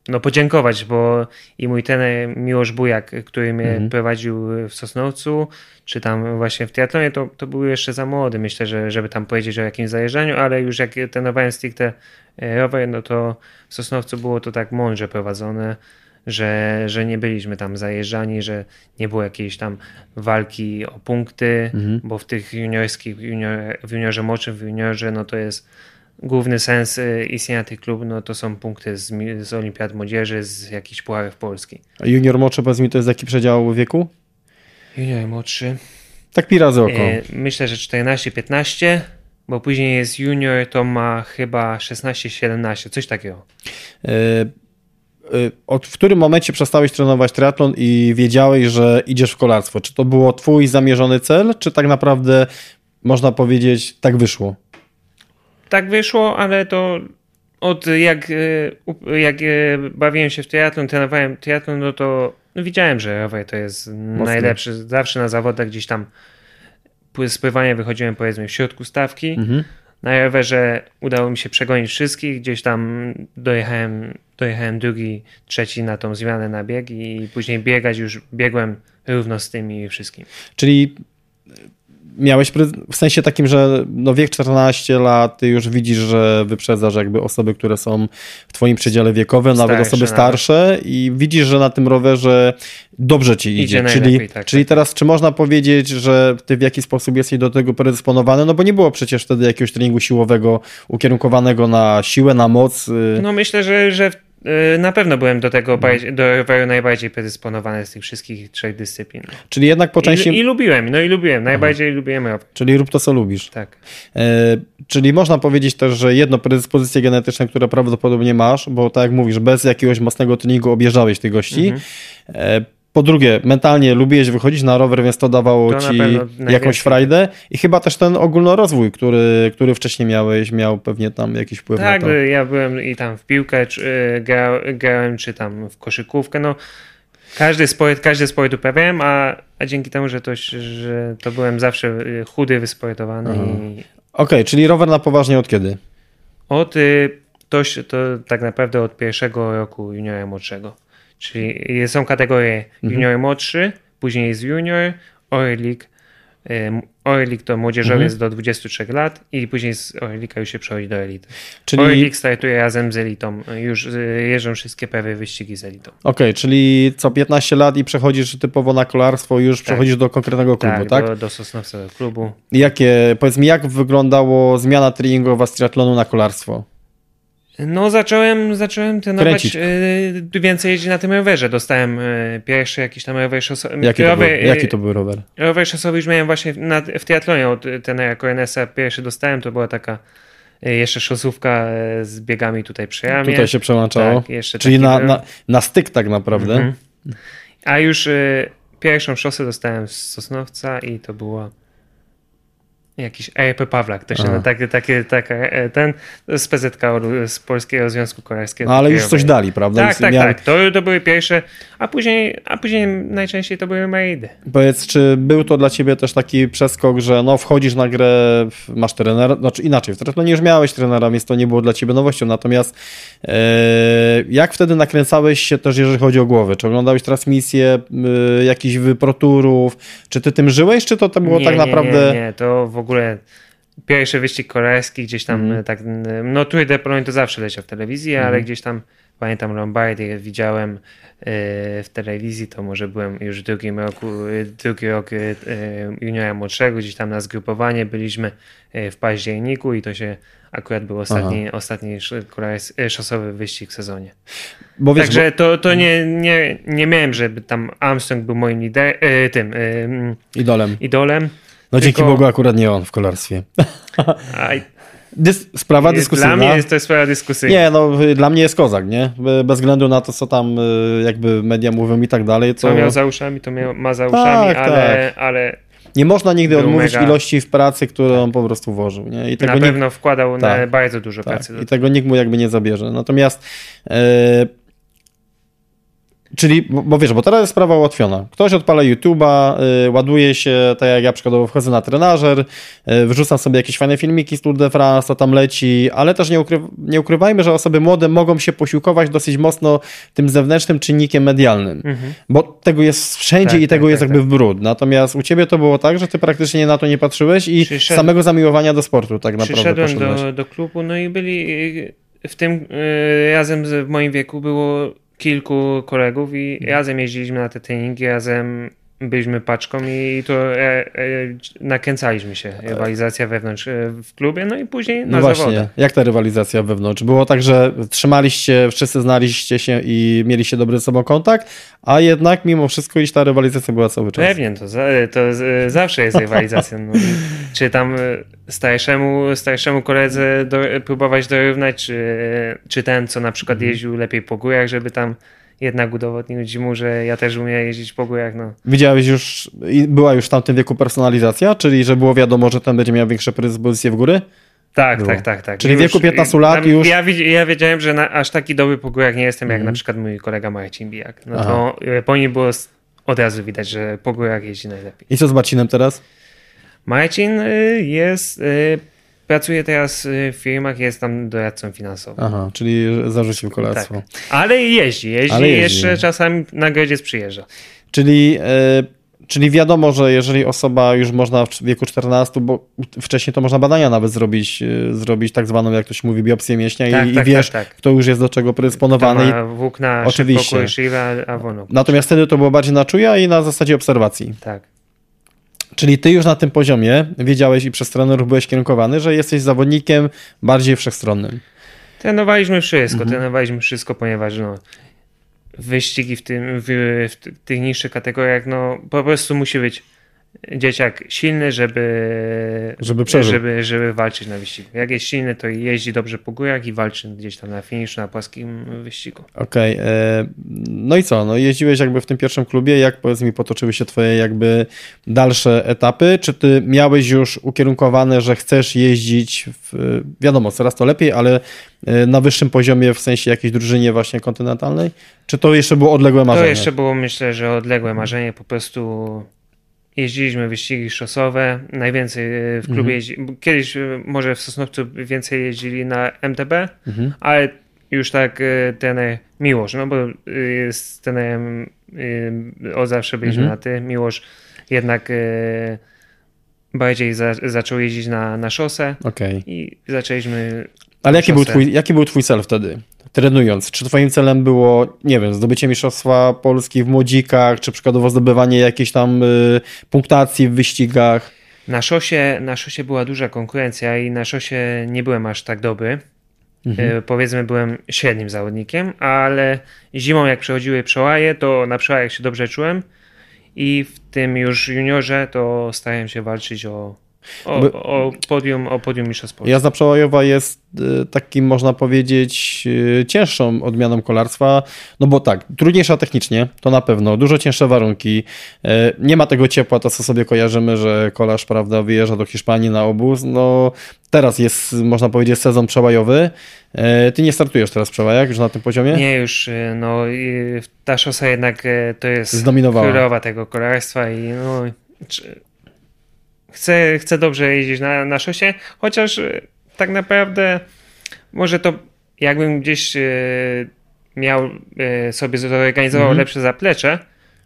Speaker 2: no, podziękować, bo i mój trener Miłosz Bujak, który mnie mhm. prowadził w Sosnowcu, czy tam właśnie w triatlonie, to, to był jeszcze za młody, myślę, że żeby tam powiedzieć o jakimś zajeżdżaniu, ale już jak trenowałem stricte e, rower, no to w Sosnowcu było to tak mądrze prowadzone, że, że nie byliśmy tam zajeżdżani, że nie było jakiejś tam walki o punkty, mhm. bo w tych juniorskich, junior, w juniorze młodszym, w juniorze, no to jest główny sens y, istnienia tych klubów no to są punkty z, z Olimpiad Młodzieży, z jakichś pucharów Polski.
Speaker 1: A junior młodszy, powiedz mi, to jest jaki przedział wieku?
Speaker 2: Junior młodszy.
Speaker 1: Tak pi razy oko.
Speaker 2: E, myślę, że 14-15, bo później jest junior, to ma chyba 16-17, coś takiego.
Speaker 1: E, od w którym momencie przestałeś trenować triatlon i wiedziałeś, że idziesz w kolarstwo? Czy to było twój zamierzony cel, czy tak naprawdę można powiedzieć, tak wyszło?
Speaker 2: Tak wyszło, ale to od jak, e, jak e, bawiłem się w triatlon, trenowałem triatlon, no to no widziałem, że rower to jest Mocno. najlepszy. Zawsze na zawodach gdzieś tam z pływania wychodziłem powiedzmy w środku stawki. Mhm. Na rowerze udało mi się przegonić wszystkich. Gdzieś tam dojechałem, dojechałem drugi, trzeci na tą zmianę na bieg i później biegać już biegłem równo z tymi wszystkim.
Speaker 1: Czyli miałeś w sensie takim, że no wiek 14 lat, ty już widzisz, że wyprzedzasz jakby osoby, które są w twoim przedziale wiekowym, nawet osoby starsze nawet. i widzisz, że na tym rowerze dobrze ci idzie. idzie czyli, tak, czyli tak. teraz, czy można powiedzieć, że ty w jakiś sposób jesteś do tego predysponowany? No bo nie było przecież wtedy jakiegoś treningu siłowego ukierunkowanego na siłę, na moc. Y.
Speaker 2: No myślę, że, że na pewno byłem do tego no. do roweru najbardziej predysponowany z tych wszystkich trzech dyscyplin.
Speaker 1: Czyli jednak po części...
Speaker 2: I, i lubiłem, no i lubiłem, najbardziej Aha. lubiłem rower.
Speaker 1: Czyli rób to, co lubisz.
Speaker 2: Tak.
Speaker 1: E, czyli można powiedzieć też, że jedno, predyspozycje genetyczne, które prawdopodobnie masz, bo tak jak mówisz, bez jakiegoś mocnego treningu objeżdżałeś tych gości, mhm. e, po drugie, mentalnie lubiłeś wychodzić na rower, więc to dawało to ci jakąś frajdę i chyba też ten ogólnorozwój, który, który wcześniej miałeś, miał pewnie tam jakiś wpływ
Speaker 2: tak,
Speaker 1: na to.
Speaker 2: Tak, ja byłem i tam w piłkę czy, y, grałem, czy tam w koszykówkę, no każdy sport, każdy sport uprawiałem, a, a dzięki temu, że to, że to byłem zawsze y, chudy, wysportowany. I...
Speaker 1: Okej, okay, czyli rower na poważnie od kiedy?
Speaker 2: Od, y, to, to tak naprawdę od pierwszego roku juniora młodszego. Czyli są kategorie mhm. junior młodszy, później jest junior, Orlik, Orlik to młodzieżowiec mhm. do 23 lat i później z Orlika już się przechodzi do elity. Czyli... Orlik startuje razem z elitą. Już y, jeżdżą wszystkie prawie wyścigi z elitą.
Speaker 1: Okej, okay, czyli co 15 lat i przechodzisz typowo na kolarstwo już tak. przechodzisz do konkretnego klubu, tak? tak?
Speaker 2: Do, do klubu.
Speaker 1: Jakie, powiedz mi, jak wyglądało zmiana treningowa z triatlonu na kolarstwo?
Speaker 2: No, zacząłem, zacząłem trenować y, więcej jeździć na tym rowerze. Dostałem y, pierwszy jakiś tam rower szosowy.
Speaker 1: Jaki, rower, to był, jaki to był rower?
Speaker 2: Rower szosowy już miałem właśnie na, w triatlonie od tenera Corenesa. Pierwszy dostałem, to była taka jeszcze szosówka z biegami tutaj przy jamie.
Speaker 1: Tutaj się przełączało. Tak, Czyli na, na, na, styk tak naprawdę. Mhm.
Speaker 2: A już y, pierwszą szosę dostałem z Sosnowca i to była Jakiś EJP Pawlak, to się na takie, takie, ten z PZK z Polskiego Związku Kolarskiego.
Speaker 1: No, ale już coś dali, prawda?
Speaker 2: Tak, tak, tak. To, to były pierwsze, a później, a później najczęściej to były maidy.
Speaker 1: Powiedz, czy był to dla ciebie też taki przeskok, że no wchodzisz na grę, masz trenera, znaczy inaczej, w nie już miałeś trenera, więc to nie było dla ciebie nowością, natomiast e, jak wtedy nakręcałeś się też, jeżeli chodzi o głowę? Czy oglądałeś transmisję e, jakichś wyproturów? Czy ty tym żyłeś, czy to, to było
Speaker 2: nie,
Speaker 1: tak naprawdę...
Speaker 2: Nie, nie, to w ogóle pierwszy wyścig koreański gdzieś tam mm. tak, no Tour de Pologne to zawsze leciał w telewizji, mm. ale gdzieś tam pamiętam Lombardię widziałem e, w telewizji, to może byłem już w drugim roku, e, drugi rok e, juniora młodszego, gdzieś tam na zgrupowanie byliśmy w październiku i to się akurat był ostatni, ostatni szosowy wyścig w sezonie. Bo wiesz, Także bo... to, to nie, nie, nie miałem, żeby tam Armstrong był moim lider, tym
Speaker 1: idolem.
Speaker 2: idolem
Speaker 1: no dzięki Tylko... Bogu akurat nie on w kolarstwie.
Speaker 2: Aj.
Speaker 1: Dys sprawa dyskusyjna.
Speaker 2: Dla mnie jest to sprawa dyskusyjna.
Speaker 1: Nie, no dla mnie jest kozak, nie? Bez względu na to, co tam y, jakby media mówią i tak dalej.
Speaker 2: Co miał za uszami, to miał, ma za uszami, tak, ale, tak. ale...
Speaker 1: Nie można nigdy odmówić mega... ilości w pracy, którą tak. on po prostu włożył. Nie?
Speaker 2: I tego na pewno nikt... wkładał tak, bardzo dużo tak. pracy.
Speaker 1: I tego nikt mu jakby nie zabierze. Natomiast... Yy Czyli, bo, wiesz, bo teraz jest sprawa ułatwiona. Ktoś odpala YouTube'a, y, ładuje się, tak jak ja przykładowo wchodzę na trenażer, y, wrzucam sobie jakieś fajne filmiki z Tour de France, to tam leci, ale też nie, ukry, nie ukrywajmy, że osoby młode mogą się posiłkować dosyć mocno tym zewnętrznym czynnikiem medialnym, mhm. bo tego jest wszędzie tak, i tego tak, jest tak, jakby tak. w brud. Natomiast u ciebie to było tak, że ty praktycznie na to nie patrzyłeś i Przyszedł... samego zamiłowania do sportu tak naprawdę
Speaker 2: Przyszedłem do, do klubu, no i byli w tym y, razem w moim wieku było kilku kolegów i mhm. razem jeździliśmy na te treningi, razem byliśmy paczką i to e, e, nakręcaliśmy się. Rywalizacja wewnątrz e, w klubie, no i później
Speaker 1: No
Speaker 2: na
Speaker 1: właśnie,
Speaker 2: zawodach.
Speaker 1: jak ta rywalizacja wewnątrz? Było tak, że trzymaliście, wszyscy znaliście się i mieliście dobry ze sobą kontakt, a jednak mimo wszystko iść ta rywalizacja była cały czas.
Speaker 2: Pewnie, to, za, to z- zawsze jest rywalizacja. No. Czy tam e, starszemu, starszemu koledze do, próbować dorównać, czy, czy ten, co na przykład
Speaker 1: Mhm.
Speaker 2: jeździł lepiej po górach, żeby tam jednak udowodnić mu, że ja też umiem jeździć po górach. No.
Speaker 1: Widziałeś już, i była już w tamtym wieku personalizacja, czyli że było wiadomo, że ten będzie miał większe predyspozycje w góry?
Speaker 2: Tak,
Speaker 1: Było.
Speaker 2: tak, tak, tak.
Speaker 1: Czyli w wieku 15 lat
Speaker 2: tam
Speaker 1: już-
Speaker 2: Ja, ja wiedziałem, że na, aż taki dobry po górach nie jestem, jak
Speaker 1: Mhm.
Speaker 2: na przykład mój kolega Marcin Bijak. No
Speaker 1: Aha.
Speaker 2: to e, po nim było od razu widać, że po górach jeździ najlepiej.
Speaker 1: I co z Marcinem teraz?
Speaker 2: Marcin y, jest, y, pracuje teraz y, w firmach, jest tam doradcą finansowym.
Speaker 1: Aha, czyli zarzucił kolarstwo.
Speaker 2: Tak. Ale jeździ, jeździ,
Speaker 1: Ale jeździ.
Speaker 2: jeszcze czasami na Grodziec przyjeżdża.
Speaker 1: Czyli, e, czyli wiadomo, że jeżeli osoba już można w wieku 14, bo wcześniej to można badania nawet zrobić, e, zrobić tak zwaną, jak to się mówi, biopsję mięśnia
Speaker 2: Tak,
Speaker 1: i, i
Speaker 2: tak,
Speaker 1: wiesz,
Speaker 2: tak, tak.
Speaker 1: kto już jest do czego predysponowany.
Speaker 2: ma włókna
Speaker 1: Oczywiście.
Speaker 2: kursiwa, a.
Speaker 1: Natomiast wtedy to było bardziej na czuja i na zasadzie obserwacji.
Speaker 2: Tak.
Speaker 1: Czyli ty już na tym poziomie wiedziałeś i przez trenerów byłeś kierunkowany, że jesteś zawodnikiem bardziej wszechstronnym.
Speaker 2: Trenowaliśmy wszystko,
Speaker 1: Mhm.
Speaker 2: trenowaliśmy wszystko, ponieważ no, wyścigi w, tym, w, w ty- tych niższych kategoriach, no po prostu musi być dzieciak silny, żeby,
Speaker 1: Żeby przeżył.
Speaker 2: żeby, żeby walczyć na wyścigu. Jak jest silny, to jeździ dobrze po górach i walczy gdzieś tam na finiszu, na płaskim wyścigu.
Speaker 1: Okej, e, no i co? No jeździłeś jakby w tym pierwszym klubie, jak powiedz mi potoczyły się twoje jakby dalsze etapy? Czy ty miałeś już ukierunkowane, że chcesz jeździć, w, wiadomo, coraz to lepiej, ale e, na wyższym poziomie w sensie jakiejś drużynie właśnie kontynentalnej? Czy to jeszcze było odległe marzenie?
Speaker 2: To jeszcze było, myślę, że odległe marzenie. Po prostu jeździliśmy wyścigi szosowe. Najwięcej w klubie
Speaker 1: Mhm.
Speaker 2: jeździ... Kiedyś y, może w Sosnowcu więcej jeździli na MTB,
Speaker 1: Mhm.
Speaker 2: ale już tak y, trener Miłosz, no bo z trenerem y, od zawsze byliśmy
Speaker 1: Mhm.
Speaker 2: na ty. Miłosz jednak bardziej za, zaczął jeździć na, na szosę
Speaker 1: Okej.
Speaker 2: i zaczęliśmy
Speaker 1: Ale jaki był, twój, jaki był twój cel wtedy? Trenując, czy twoim celem było, nie wiem, zdobycie mistrzostwa Polski w młodzikach, czy przykładowo zdobywanie jakiejś tam y, punktacji w wyścigach?
Speaker 2: Na szosie, na szosie była duża konkurencja i na szosie nie byłem aż tak dobry.
Speaker 1: Mhm.
Speaker 2: E, Powiedzmy, byłem średnim zawodnikiem, ale zimą, jak przechodziły przełaje, to na przełajach się dobrze czułem i w tym już juniorze to starałem się walczyć o, o, o podium, o podium mistrzostw Polski.
Speaker 1: Jazda przełajowa jest y, takim, można powiedzieć, y, cięższą odmianą kolarstwa, no bo tak, trudniejsza technicznie, to na pewno, dużo cięższe warunki, y, nie ma tego ciepła, to co sobie kojarzymy, że kolarz, prawda, wyjeżdża do Hiszpanii na obóz, no teraz jest, można powiedzieć, sezon przełajowy, ty nie startujesz teraz w przełajach już na tym poziomie?
Speaker 2: Nie, już no, ta szosa jednak to jest
Speaker 1: Zdominowała.
Speaker 2: królowa tego kolarstwa i no, czy- chcę, chcę dobrze jeździć na, na szosie, chociaż e, tak naprawdę może to jakbym gdzieś e, miał e, sobie zorganizował
Speaker 1: Mhm.
Speaker 2: lepsze zaplecze,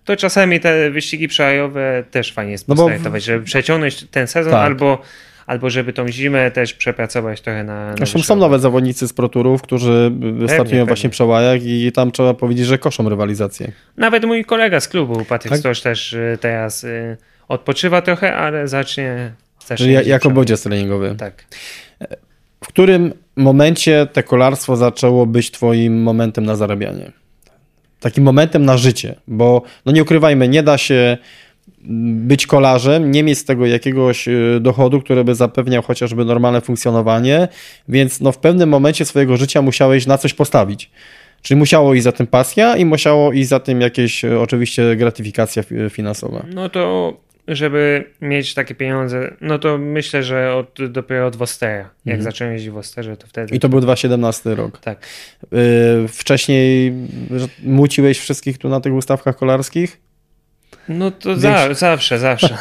Speaker 2: to czasami te wyścigi przełajowe też fajnie jest
Speaker 1: No bo-
Speaker 2: postartować, żeby przeciągnąć ten sezon
Speaker 1: Tak.
Speaker 2: albo, albo żeby tą zimę też przepracować trochę na, na
Speaker 1: Zresztą są nawet zawodnicy z proturów, którzy startują
Speaker 2: pewnie.
Speaker 1: właśnie w przełajach i tam trzeba powiedzieć, że koszą rywalizację.
Speaker 2: Nawet mój kolega z klubu, Patryk
Speaker 1: Tak?
Speaker 2: Stosz, też teraz odpoczywa trochę, ale zacznie. zacznie
Speaker 1: Czyli jako bodziec treningowy.
Speaker 2: Tak.
Speaker 1: W którym momencie te kolarstwo zaczęło być twoim momentem na zarabianie? Takim momentem na życie, bo no nie ukrywajmy, nie da się być kolarzem, nie mieć z tego jakiegoś y, dochodu, który by zapewniał chociażby normalne funkcjonowanie, więc no w pewnym momencie swojego życia musiałeś na coś postawić. Czyli musiało iść za tym pasja i musiało iść za tym jakieś y, oczywiście gratyfikacja fi- finansowa.
Speaker 2: No to, żeby mieć takie pieniądze, no to myślę, że od, dopiero od Wostera. Jak
Speaker 1: Mhm.
Speaker 2: zacząłem jeździć w Wosterze, to wtedy.
Speaker 1: I to był 2017 rok.
Speaker 2: Tak.
Speaker 1: Y, Wcześniej muciłeś wszystkich tu na tych ustawkach kolarskich?
Speaker 2: No to za, zawsze, zawsze.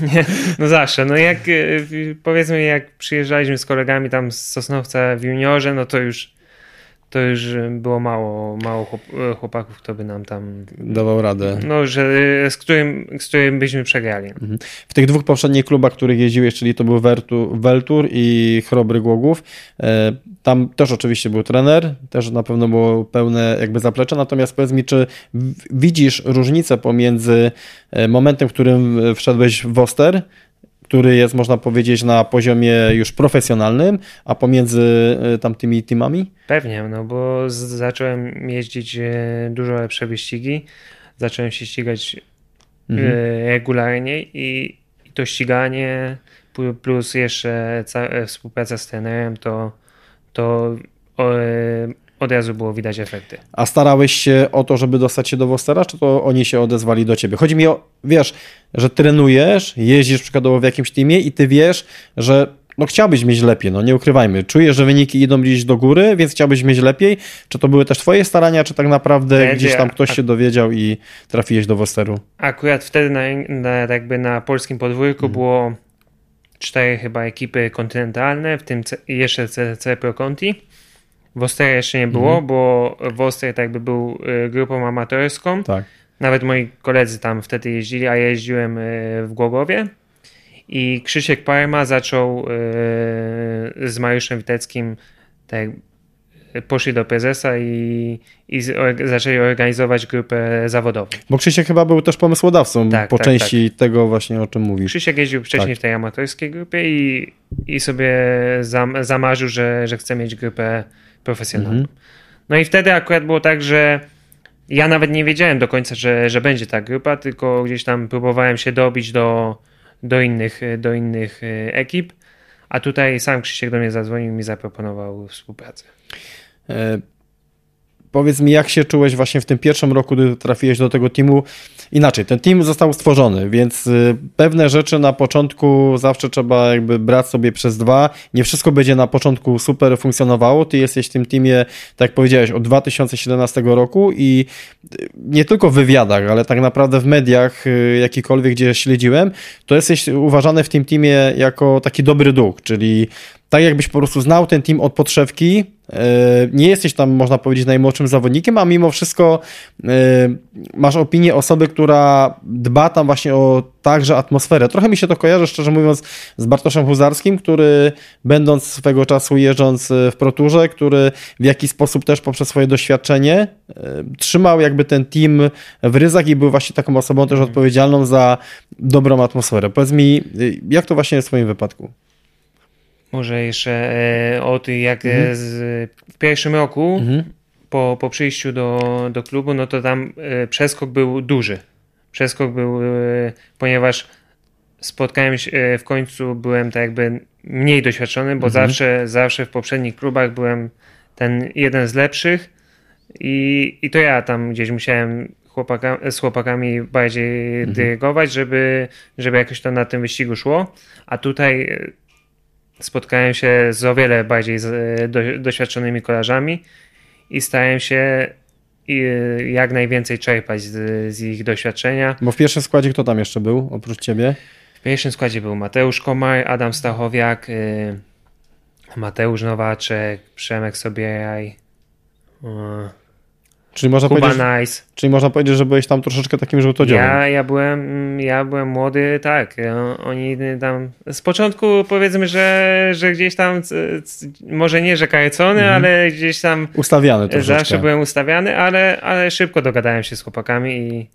Speaker 2: Nie, no zawsze. No jak y, powiedzmy, jak przyjeżdżaliśmy z kolegami tam z Sosnowca w juniorze, no to już to już było mało, mało chłopaków, kto by nam tam
Speaker 1: dawał radę.
Speaker 2: No, że z którym, z którym byśmy przegrali. Mhm.
Speaker 1: W tych dwóch poprzednich klubach, których jeździłeś, czyli to był Weltur i Chrobry Głogów, e, tam też oczywiście był trener, też na pewno było pełne jakby zaplecze, natomiast powiedz mi, czy widzisz różnicę pomiędzy e, momentem, w którym wszedłeś w Oster, który jest, można powiedzieć, na poziomie już profesjonalnym, a pomiędzy e, tamtymi teamami?
Speaker 2: Pewnie, no bo zacząłem jeździć e, dużo lepsze wyścigi, zacząłem się ścigać mhm. E, regularnie i, i to ściganie plus jeszcze współpraca z trenerem, to, to od razu było widać efekty.
Speaker 1: A starałeś się o to, żeby dostać się do Wostera, czy to oni się odezwali do ciebie? Chodzi mi o, wiesz, że trenujesz, jeździsz przykładowo w jakimś teamie i ty wiesz, że no chciałbyś mieć lepiej, no nie ukrywajmy. Czujesz, że wyniki idą gdzieś do góry, więc chciałbyś mieć lepiej. Czy to były też twoje starania, czy tak naprawdę Wtedy, gdzieś tam ktoś się dowiedział i trafiłeś do Wosteru?
Speaker 2: Akurat wtedy na, na jakby na polskim podwórku hmm. było cztery chyba ekipy kontynentalne, w tym jeszcze CC Pro Conti w Ostrej jeszcze nie było, mhm. bo w Ostrej tak jakby był y, grupą amatorską. Tak. Nawet moi koledzy tam wtedy jeździli, a ja jeździłem y, w Głogowie. I Krzysiek Parma zaczął y, z Mariuszem Witeckim tak poszli do prezesa i, i zaczęli organizować grupę zawodową.
Speaker 1: Bo Krzysiek chyba był też pomysłodawcą tak, po tak, części tak. tego właśnie, o czym mówisz.
Speaker 2: Krzysiek jeździł wcześniej tak. w tej amatorskiej grupie i, i sobie zam, zamarzył, że, że chce mieć grupę profesjonalną. Mhm. No i wtedy akurat było tak, że ja nawet nie wiedziałem do końca, że, że będzie ta grupa, tylko gdzieś tam próbowałem się dobić do, do, innych, do innych e, ekip, a tutaj sam Krzysiek do mnie zadzwonił i mi zaproponował współpracę.
Speaker 1: Powiedz mi, jak się czułeś właśnie w tym pierwszym roku, gdy trafiłeś do tego teamu? Inaczej, ten team został stworzony, więc y, pewne rzeczy na początku zawsze trzeba jakby brać sobie przez dwa. Nie wszystko będzie na początku super funkcjonowało. Ty jesteś w tym teamie, tak jak powiedziałeś, od 2017 roku i y, nie tylko w wywiadach, ale tak naprawdę w mediach, y, jakikolwiek, gdzie śledziłem, to jesteś uważany w tym teamie jako taki dobry duch, czyli tak jakbyś po prostu znał ten team od podszewki, e, nie jesteś tam, można powiedzieć, najmłodszym zawodnikiem, a mimo wszystko e, masz opinię osoby, która dba tam właśnie o także atmosferę. Trochę mi się to kojarzy, szczerze mówiąc, z Bartoszem Huzarskim, który będąc swego czasu jeżdżąc w Proturze, który w jakiś sposób też poprzez swoje doświadczenie e, trzymał jakby ten team w ryzach i był właśnie taką osobą też odpowiedzialną za dobrą atmosferę. Powiedz mi, jak to właśnie jest w swoim wypadku?
Speaker 2: Może jeszcze e, o tym, jak e, mhm. z, w pierwszym roku mhm. po, po przyjściu do, do klubu, no to tam e, przeskok był duży. Przeskok był, ponieważ spotkałem się w końcu, byłem tak jakby mniej doświadczony, bo mhm. zawsze, zawsze w poprzednich klubach byłem ten jeden z lepszych i, i to ja tam gdzieś musiałem chłopaka, z chłopakami bardziej mhm. dyrygować, żeby, żeby jakoś to na tym wyścigu szło, a tutaj spotkałem się z o wiele bardziej z, do, doświadczonymi kolarzami i starałem się jak najwięcej czerpać z, z, ich doświadczenia.
Speaker 1: Bo w pierwszym składzie kto tam jeszcze był oprócz ciebie?
Speaker 2: W pierwszym składzie był Mateusz Komar, Adam Stachowiak, y, Mateusz Nowaczek, Przemek Sobieraj, y,
Speaker 1: Czyli można, Kuba powiedzieć, nice. czyli można powiedzieć, że byłeś tam troszeczkę takim żółtodziobem.
Speaker 2: Ja, ja, byłem, ja byłem młody, tak. Oni tam z początku powiedzmy, że, że gdzieś tam może nie, że karcony, mhm. ale gdzieś tam
Speaker 1: ustawiany troszeczkę.
Speaker 2: Zawsze byłem ustawiany, ale, ale szybko dogadałem się z chłopakami i,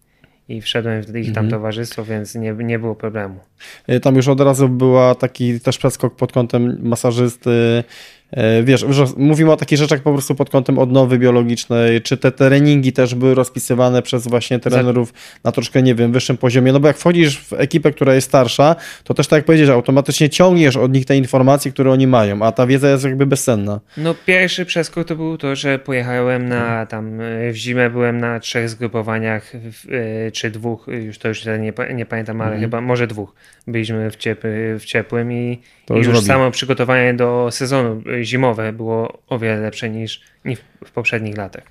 Speaker 2: i wszedłem w ich tam mhm. towarzystwo, więc nie, nie było problemu.
Speaker 1: Y, tam już od razu była taki też przeskok pod kątem masażysty, E, wiesz, mówimy o takich rzeczach po prostu pod kątem odnowy biologicznej, czy te treningi też były rozpisywane przez właśnie trenerów na troszkę, nie wiem, wyższym poziomie, no bo jak wchodzisz w ekipę, która jest starsza, to też tak jak powiedzieć, automatycznie ciągniesz od nich te informacje, które oni mają, a ta wiedza jest jakby bezcenna.
Speaker 2: No pierwszy przeskok to był to, że pojechałem na tam, e, w zimę byłem na trzech zgrupowaniach, e, czy dwóch, już to już nie, nie pamiętam, ale mhm. chyba może dwóch. Byliśmy w, ciepły, w ciepłym i, i już, już samo przygotowanie do sezonu zimowe było o wiele lepsze niż, niż w poprzednich latach.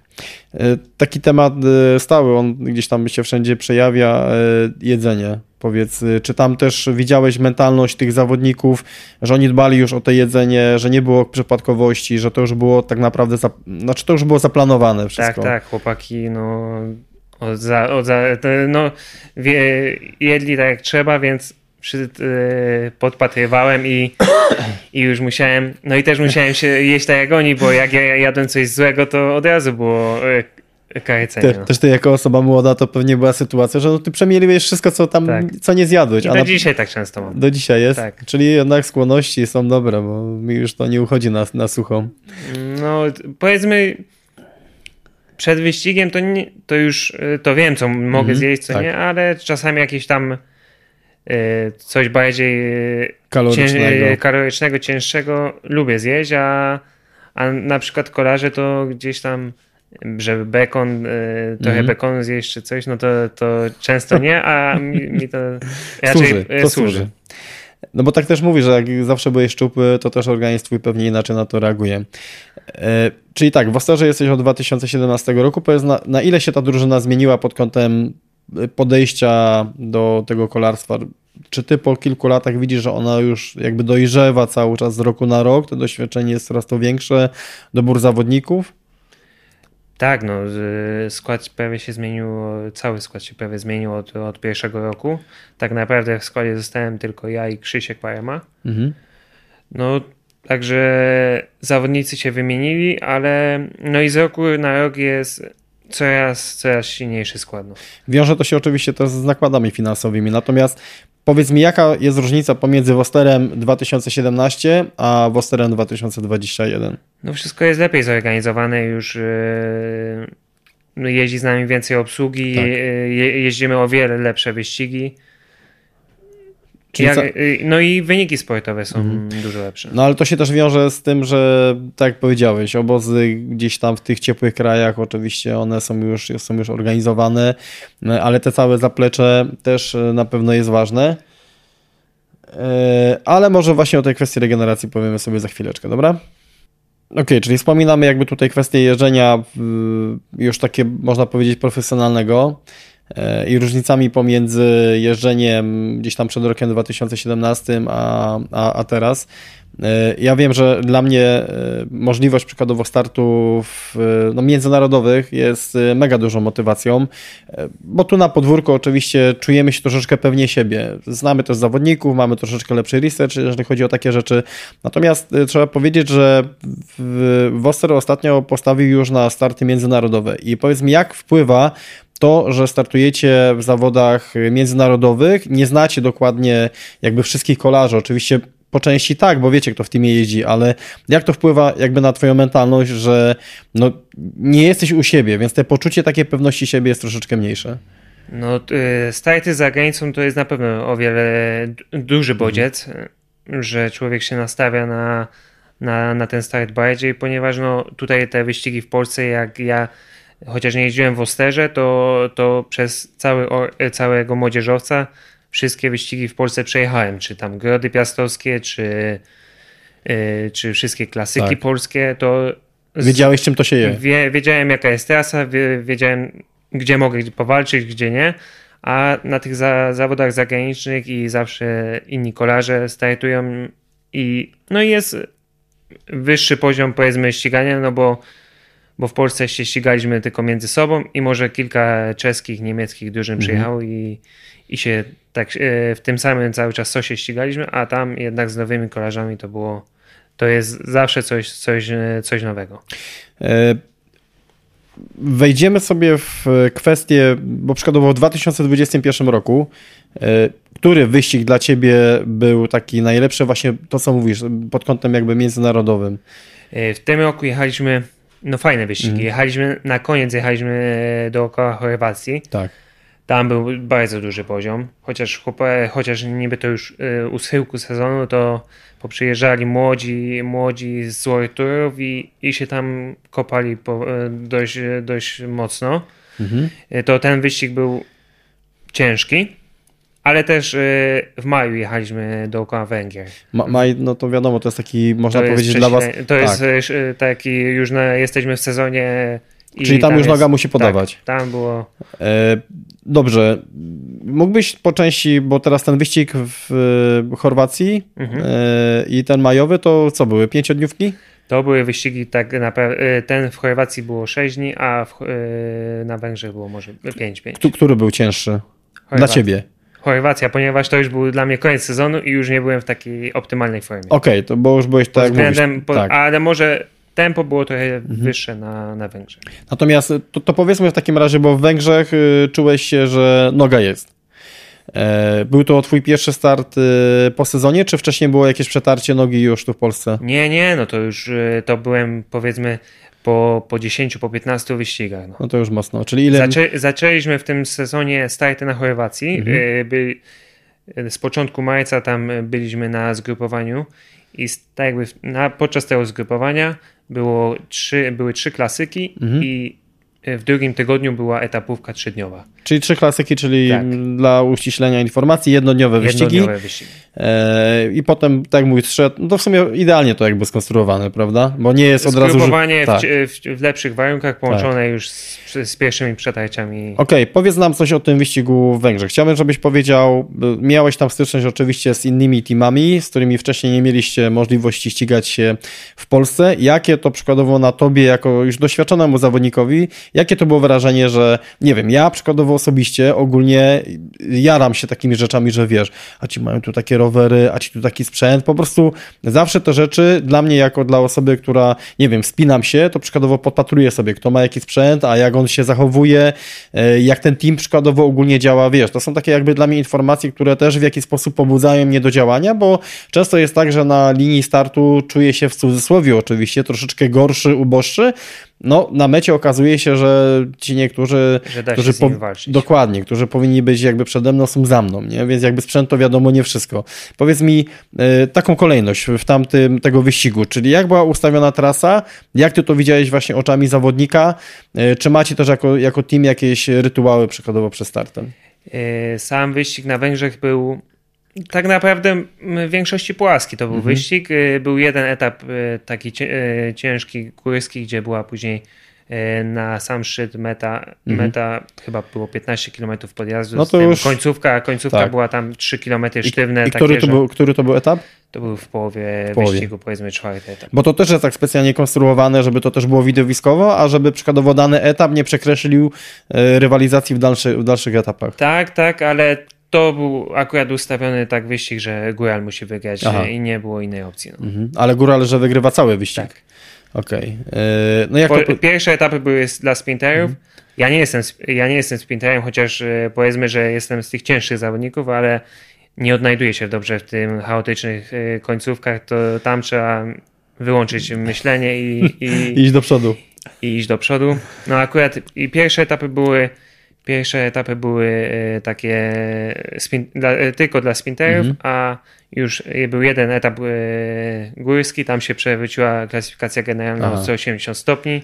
Speaker 1: E, taki temat e, stały, on gdzieś tam się wszędzie przejawia, e, jedzenie. Powiedz, czy tam też widziałeś mentalność tych zawodników, że oni dbali już o to jedzenie, że nie było przypadkowości, że to już było tak naprawdę, znaczy to już było zaplanowane wszystko.
Speaker 2: Tak, tak, chłopaki, no od za, od za, no, wie, jedli tak jak trzeba, więc przy, yy, podpatrywałem i, i już musiałem, no i też musiałem się jeść tak jak oni, bo jak ja jadłem coś złego, to od razu było yy,
Speaker 1: Też, też ty jako osoba młoda to pewnie była sytuacja, że no ty przemieliłeś wszystko, co tam, tak. co nie zjadłeś.
Speaker 2: I do na... dzisiaj tak często mam.
Speaker 1: Do dzisiaj jest? Tak. Czyli jednak skłonności są dobre, bo mi już to nie uchodzi na, na suchą.
Speaker 2: No powiedzmy przed wyścigiem to, nie, to już to wiem, co mogę mhm, zjeść, co tak. nie, ale czasami jakieś tam coś bardziej y, kalorycznego, cię, kalorycznego cięższego lubię zjeść, a, a na przykład kolarze to gdzieś tam żeby bekon, trochę mm. bekonu zjeść czy coś, no to, to często nie, a mi, mi to raczej służy, to służy.
Speaker 1: No bo tak też mówisz, że jak zawsze byłeś szczupły, to też organizm twój pewnie inaczej na to reaguje. E, czyli tak, w Osterze jesteś od 2017 roku. Powiedz, na, na ile się ta drużyna zmieniła pod kątem podejścia do tego kolarstwa. Czy ty po kilku latach widzisz, że ona już jakby dojrzewa cały czas z roku na rok, to doświadczenie jest coraz to większe, dobór zawodników?
Speaker 2: Tak, no skład prawie się zmienił, cały skład się prawie zmienił od, od pierwszego roku. Tak naprawdę w składzie zostałem tylko ja i Krzysiek Parema. Mhm. No także zawodnicy się wymienili, ale no i z roku na rok jest coraz, coraz silniejszy skład. No.
Speaker 1: Wiąże to się oczywiście też z nakładami finansowymi, natomiast powiedz mi, jaka jest różnica pomiędzy Wosterem 2017 a Wosterem 2021?
Speaker 2: No wszystko jest lepiej zorganizowane, już yy, jeździ z nami więcej obsługi, tak. je, jeździmy o wiele lepsze wyścigi. Jak, y, no i wyniki sportowe są mhm. dużo lepsze.
Speaker 1: No ale to się też wiąże z tym, że tak jak powiedziałeś, obozy gdzieś tam w tych ciepłych krajach, oczywiście one są już, są już organizowane, no, ale te całe zaplecze też y, na pewno jest ważne. Y, ale może właśnie o tej kwestii regeneracji powiemy sobie za chwileczkę, dobra? Okej, okay, czyli wspominamy jakby tutaj kwestię jeżdżenia już takie, można powiedzieć, profesjonalnego. E, i różnicami pomiędzy jeżdżeniem gdzieś tam przed rokiem 2017 a, a, a teraz. E, ja wiem, że dla mnie e, możliwość przykładowo startów no, międzynarodowych jest mega dużą motywacją, bo tu na podwórku oczywiście czujemy się troszeczkę pewnie siebie. Znamy też zawodników, mamy troszeczkę lepszy research, jeżeli chodzi o takie rzeczy. Natomiast trzeba powiedzieć, że Woster ostatnio postawił już na starty międzynarodowe i powiedz mi, jak wpływa to, że startujecie w zawodach międzynarodowych, nie znacie dokładnie jakby wszystkich kolarzy, oczywiście po części tak, bo wiecie, kto w teamie jeździ, ale jak to wpływa jakby na twoją mentalność, że no, nie jesteś u siebie, więc te poczucie takiej pewności siebie jest troszeczkę mniejsze?
Speaker 2: No, y, starty za granicą to jest na pewno o wiele duży bodziec, mhm. że człowiek się nastawia na, na, na ten start bardziej, ponieważ no, tutaj te wyścigi w Polsce, jak ja chociaż nie jeździłem w Osterze, to, to przez cały, całego młodzieżowca wszystkie wyścigi w Polsce przejechałem, czy tam Grody Piastowskie, czy, yy, czy wszystkie klasyki tak. polskie, to...
Speaker 1: Wiedziałeś, czym to się je?
Speaker 2: Wie, wiedziałem, jaka jest trasa, wiedziałem, gdzie mogę powalczyć, gdzie nie, a na tych za, zawodach zagranicznych i zawsze inni kolarze startują i no i jest wyższy poziom powiedzmy ścigania, no bo bo w Polsce się ścigaliśmy tylko między sobą i może kilka czeskich, niemieckich drużyn mhm. przyjechało i, i się tak e, w tym samym cały czas sosie ścigaliśmy, a tam jednak z nowymi kolarzami to było, to jest zawsze coś, coś, e, coś nowego. E,
Speaker 1: wejdziemy sobie w kwestię, bo przykładowo w 2021 roku, który wyścig dla ciebie był taki najlepszy, właśnie to co mówisz, pod kątem jakby międzynarodowym?
Speaker 2: W tym roku jechaliśmy no fajne wyścigi. Mm. Jechaliśmy, na koniec jechaliśmy dookoła Chorwacji.
Speaker 1: Tak.
Speaker 2: Tam był bardzo duży poziom, chociaż, chociaż niby to już y, u schyłku sezonu, to poprzyjeżdżali młodzi, młodzi z World i, i się tam kopali po, y, dość, dość mocno. Mhm. Y, to ten wyścig był ciężki, ale też y, w maju jechaliśmy dookoła Węgier.
Speaker 1: Ma, maj, no to wiadomo, to jest taki, można to powiedzieć dla was...
Speaker 2: To tak. jest y, taki, już na, jesteśmy w sezonie I
Speaker 1: Czyli tam już noga musi
Speaker 2: tak,
Speaker 1: podawać.
Speaker 2: tam było.
Speaker 1: E, dobrze. Mógłbyś po części, bo teraz ten wyścig w Chorwacji
Speaker 2: Mhm.
Speaker 1: e, i ten majowy, to co były? Pięciodniówki?
Speaker 2: To były wyścigi tak naprawdę. Ten w Chorwacji było 6 dni, a w, y, na Węgrzech było może 5 5.
Speaker 1: Któ- Który był cięższy? Dla ciebie.
Speaker 2: Chorwacja, ponieważ to już był dla mnie koniec sezonu i już nie byłem w takiej optymalnej formie.
Speaker 1: Okej, to bo już byłeś tak mówisz.
Speaker 2: względem, po,
Speaker 1: tak. Mhm.
Speaker 2: Ale może tempo było trochę wyższe na, na Węgrzech.
Speaker 1: Natomiast to, to powiedzmy w takim razie, bo w Węgrzech y, czułeś się, że noga jest. E, Był to twój pierwszy start y, po sezonie, czy wcześniej było jakieś przetarcie nogi już tu w Polsce?
Speaker 2: Nie, nie, no to już y, to byłem powiedzmy po, po 10, po 15 wyścigach. No.
Speaker 1: No to już mocno. Czyli ile...
Speaker 2: Zaczę, zaczęliśmy w tym sezonie starty na Chorwacji.
Speaker 1: Mhm.
Speaker 2: Y, By, z początku marca tam byliśmy na zgrupowaniu i tak jakby na, podczas tego zgrupowania było trzy, były trzy klasyki
Speaker 1: Mhm.
Speaker 2: i w drugim tygodniu była etapówka trzydniowa.
Speaker 1: Czyli trzy klasyki, czyli
Speaker 2: Tak.
Speaker 1: dla uściślenia informacji, jednodniowe wyścigi.
Speaker 2: Jednodniowe wyścigi.
Speaker 1: E, I potem, tak jak mówisz, no to w sumie idealnie to jakby skonstruowane, prawda? Bo nie jest od razu...
Speaker 2: Zgrupowanie
Speaker 1: tak.
Speaker 2: w, w, lepszych warunkach połączone już z, z pierwszymi przetarciami.
Speaker 1: Okej, powiedz nam coś o tym wyścigu w Węgrzech. Chciałbym, żebyś powiedział, miałeś tam styczność oczywiście z innymi teamami, z którymi wcześniej nie mieliście możliwości ścigać się w Polsce. Jakie to przykładowo na tobie, jako już doświadczonemu zawodnikowi, jakie to było wrażenie, że nie wiem, ja przykładowo osobiście ogólnie jaram się takimi rzeczami, że wiesz, a ci mają tu takie rowery, a ci tu taki sprzęt, po prostu zawsze te rzeczy dla mnie jako dla osoby, która, nie wiem, wspinam się, to przykładowo podpatruję sobie, kto ma jaki sprzęt, a jak on się zachowuje, e, jak ten team przykładowo ogólnie działa, wiesz, to są takie jakby dla mnie informacje, które też w jakiś sposób pobudzają mnie do działania, bo często jest tak, że na linii startu czuję się w cudzysłowie oczywiście troszeczkę gorszy, uboższy, no na mecie okazuje się, że ci niektórzy,
Speaker 2: Że
Speaker 1: którzy
Speaker 2: walczyć.
Speaker 1: dokładnie, którzy powinni być jakby przede mną, są za mną, nie? więc jakby sprzęt to wiadomo nie wszystko. Powiedz mi e, taką kolejność w tamtym tego wyścigu, czyli jak była ustawiona trasa, jak ty to widziałeś właśnie oczami zawodnika, e, czy macie też jako, jako team jakieś rytuały przykładowo przed startem?
Speaker 2: E, Sam wyścig na Węgrzech był tak naprawdę w większości płaski. To był
Speaker 1: Mhm.
Speaker 2: wyścig. E, Był jeden etap e, taki e, ciężki, górski, gdzie była później na sam szczyt meta, meta chyba było 15 km podjazdu.
Speaker 1: Mhm. No to już-
Speaker 2: końcówka, końcówka
Speaker 1: tak.
Speaker 2: była tam 3 km sztywne.
Speaker 1: I
Speaker 2: takie,
Speaker 1: który to,
Speaker 2: że
Speaker 1: był, który to był etap?
Speaker 2: to był w połowie,
Speaker 1: połowie.
Speaker 2: wyścigu, powiedzmy czwarty etap.
Speaker 1: Bo to też jest tak specjalnie konstruowane, żeby to też było widowiskowo, a żeby przykładowo dany etap nie przekreślił rywalizacji w, dalszy, w dalszych etapach.
Speaker 2: Tak, tak, ale to był akurat ustawiony tak wyścig, że Góral musi wygrać
Speaker 1: Aha.
Speaker 2: e, i nie było innej opcji. No.
Speaker 1: Mhm. Ale góral, że wygrywa cały wyścig.
Speaker 2: Tak.
Speaker 1: Okej. E, No
Speaker 2: Po. Pierwsze etapy były dla sprinterów. Ja, nie jestem, ja nie jestem sprinterem, chociaż e, powiedzmy, że jestem z tych cięższych zawodników, ale nie odnajduję się dobrze w tym chaotycznych końcówkach. To tam trzeba wyłączyć myślenie i, i,
Speaker 1: Iść do przodu.
Speaker 2: i iść do przodu. No akurat i pierwsze etapy były pierwsze etapy były e, takie spin, dla, e, tylko dla sprinterów, a już e, był jeden etap e, górski, tam się przewróciła klasyfikacja generalna
Speaker 1: Aha.
Speaker 2: o 180 stopni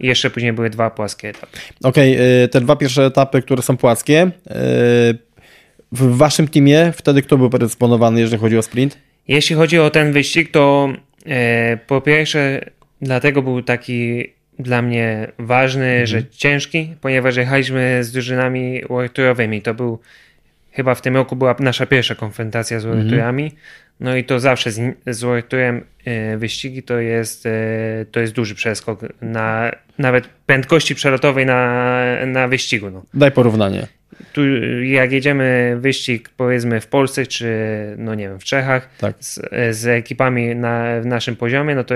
Speaker 2: i jeszcze później były dwa płaskie etapy.
Speaker 1: Okej, e, te dwa pierwsze etapy, które są płaskie, e, w waszym teamie wtedy kto był predysponowany, jeżeli chodzi o sprint?
Speaker 2: Jeśli chodzi o ten wyścig, to e, po pierwsze dlatego był taki dla mnie ważny, że ciężki, ponieważ jechaliśmy z drużynami World Tourowymi. To był chyba w tym roku była nasza pierwsza konfrontacja z World Tourami. No i to zawsze z, z e, wyścigi to jest, e, to jest duży przeskok na nawet prędkości przelotowej na, na wyścigu. No.
Speaker 1: Daj porównanie.
Speaker 2: Tu jak jedziemy wyścig powiedzmy w Polsce czy no nie wiem w Czechach
Speaker 1: Tak.
Speaker 2: z, z ekipami na w naszym poziomie, no to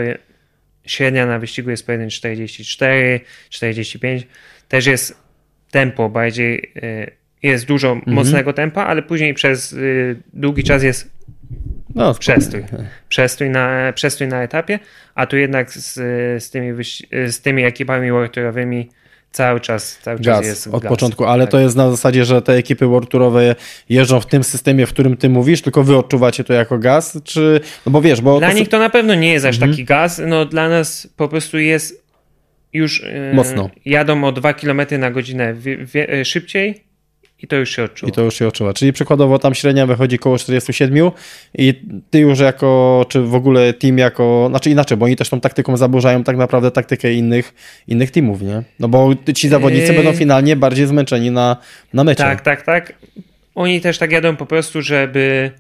Speaker 2: średnia na wyścigu jest powiedzmy 44, 45. Też jest tempo bardziej y, jest dużo
Speaker 1: Mhm.
Speaker 2: mocnego tempa, ale później przez y, długi czas jest
Speaker 1: No,
Speaker 2: przestój. Przestój na, przestój na etapie, a tu jednak z, z, tymi, z tymi ekipami worldtourowymi cały czas, cały czas
Speaker 1: Gaz
Speaker 2: jest
Speaker 1: od
Speaker 2: gaz.
Speaker 1: początku, ale
Speaker 2: Tak.
Speaker 1: to jest na zasadzie, że te ekipy World Tourowe jeżdżą w tym systemie, w którym ty mówisz, tylko wy odczuwacie to jako gaz, czy, no bo wiesz, bo
Speaker 2: Dla
Speaker 1: to
Speaker 2: nich to na pewno nie jest aż
Speaker 1: Mhm.
Speaker 2: taki gaz, no dla nas po prostu jest już e,
Speaker 1: Mocno.
Speaker 2: jadą o 2 km na godzinę e, szybciej i to już się odczuwa.
Speaker 1: I to już się odczuwa. Czyli przykładowo tam średnia wychodzi około 47 i ty już jako, czy w ogóle team jako, znaczy inaczej, bo oni też tą taktyką zaburzają tak naprawdę taktykę innych, innych teamów, nie? No bo ci zawodnicy
Speaker 2: Yy...
Speaker 1: będą finalnie bardziej zmęczeni na, na mecie.
Speaker 2: Tak, tak, tak. Oni też tak jadą po prostu, żeby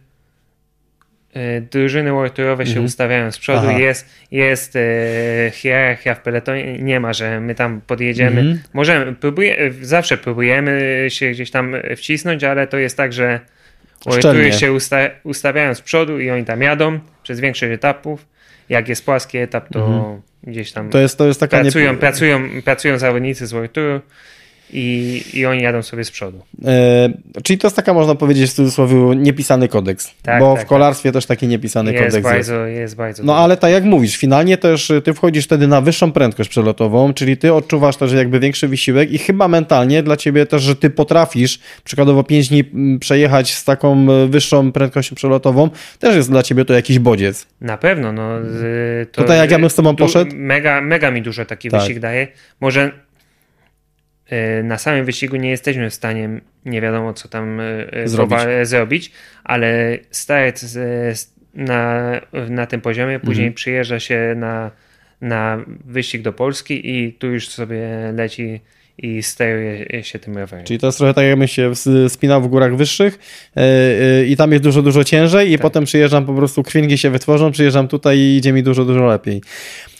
Speaker 2: drużyny warturowe się mhm. ustawiają z przodu, Aha. jest, jest e, hierarchia w peletonie, nie ma, że my tam podjedziemy. Mhm. Możemy, próbuje, zawsze próbujemy się gdzieś tam wcisnąć, ale to jest tak, że wartury się usta, ustawiają z przodu i oni tam jadą przez większość etapów. Jak jest płaski etap, to mhm. gdzieś tam
Speaker 1: to jest, to jest taka
Speaker 2: pracują, nie... pracują, pracują zawodnicy z warturu i, i oni jadą sobie z przodu.
Speaker 1: E, czyli to jest taka, można powiedzieć w cudzysłowie, niepisany kodeks. Tak, bo tak, w kolarstwie tak. też taki niepisany
Speaker 2: jest
Speaker 1: kodeks
Speaker 2: bardzo, jest. jest bardzo.
Speaker 1: No ale tak jak mówisz, finalnie też ty wchodzisz wtedy na wyższą prędkość przelotową, czyli ty odczuwasz też jakby większy wysiłek i chyba mentalnie dla ciebie też, że ty potrafisz przykładowo 5 dni przejechać z taką e, wyższą prędkością przelotową, też jest dla ciebie to jakiś bodziec.
Speaker 2: Na pewno, no.
Speaker 1: To, Tutaj jak ja bym z tobą poszedł?
Speaker 2: Mega, mega mi dużo taki tak. wyścig daje. Może E, na samym wyścigu nie jesteśmy w stanie nie wiadomo co tam e, e, zrobić, zrobić ale start na, na tym poziomie, później mhm. przyjeżdża się na, na wyścig do Polski i tu już sobie leci i steruje się tym rowerem.
Speaker 1: Czyli to jest trochę tak, jakbym się spinał w górach wyższych i tam jest dużo, dużo ciężej i tak. potem przyjeżdżam po prostu, krwinki się wytworzą, przyjeżdżam tutaj i idzie mi dużo, dużo lepiej.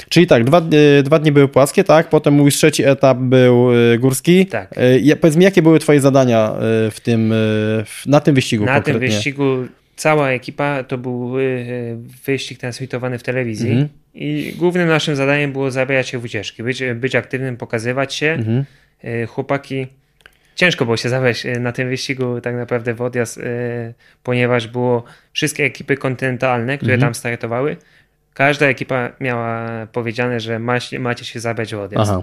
Speaker 1: Czyli tak, dwa, e, dwa dni były płaskie, tak? Potem mówisz, trzeci etap był e, górski.
Speaker 2: Tak.
Speaker 1: E, powiedz mi, jakie były twoje zadania w tym, na tym wyścigu
Speaker 2: Na
Speaker 1: konkretnie?
Speaker 2: tym wyścigu cała ekipa to był wyścig transmitowany w telewizji mhm. i głównym naszym zadaniem było zabierać się w ucieczki, być, być aktywnym, pokazywać się. Mhm. Chłopaki ciężko było się zabrać na tym wyścigu tak naprawdę w odjazd, ponieważ było wszystkie ekipy kontynentalne, które mhm. tam startowały, Każda ekipa miała powiedziane, że macie, macie się zabrać w odjazd. Aha.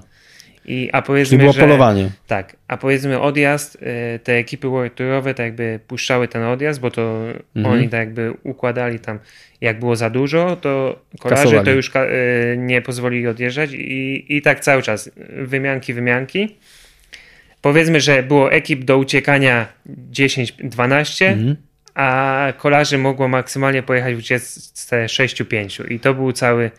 Speaker 2: I, a powiedzmy,
Speaker 1: Czyli było że, polowanie.
Speaker 2: Tak, a powiedzmy odjazd, te ekipy World Tourowe tak jakby puszczały ten odjazd, bo to mhm. oni tak jakby układali tam, jak było za dużo, to kolarze to już nie pozwolili odjeżdżać i, i tak cały czas, wymianki, wymianki. Powiedzmy, że było ekip do uciekania 10-12, mhm a kolarzy mogło maksymalnie pojechać w ucieczce 6-5 i to był cały,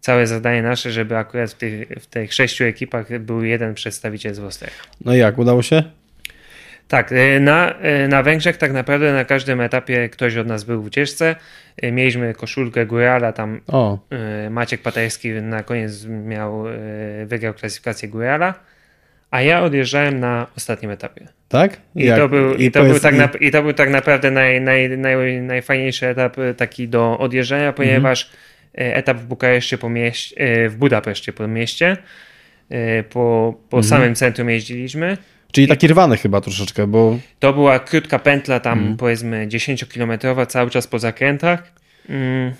Speaker 2: całe zadanie nasze, żeby akurat w tych, w tych sześciu ekipach był jeden przedstawiciel z Wostera.
Speaker 1: No i jak, udało się?
Speaker 2: Tak, e, na, e, na Węgrzech tak naprawdę na każdym etapie ktoś od nas był w ucieczce. E, mieliśmy koszulkę Górala, tam o. Maciek Patajski na koniec miał, wygrał klasyfikację Górala a ja odjeżdżałem na ostatnim etapie.
Speaker 1: Tak?
Speaker 2: I, to był, i, i, to był tak na, I to był tak naprawdę naj, naj, naj, najfajniejszy etap e, taki do odjeżdżania, ponieważ mhm. etap w Bukareszcie po mieście, e, w Budapeszcie po mieście, po, po mhm. samym centrum jeździliśmy.
Speaker 1: Czyli taki rwany chyba troszeczkę, bo...
Speaker 2: To była krótka pętla tam mhm. powiedzmy 10-kilometrowa cały czas po zakrętach. Mm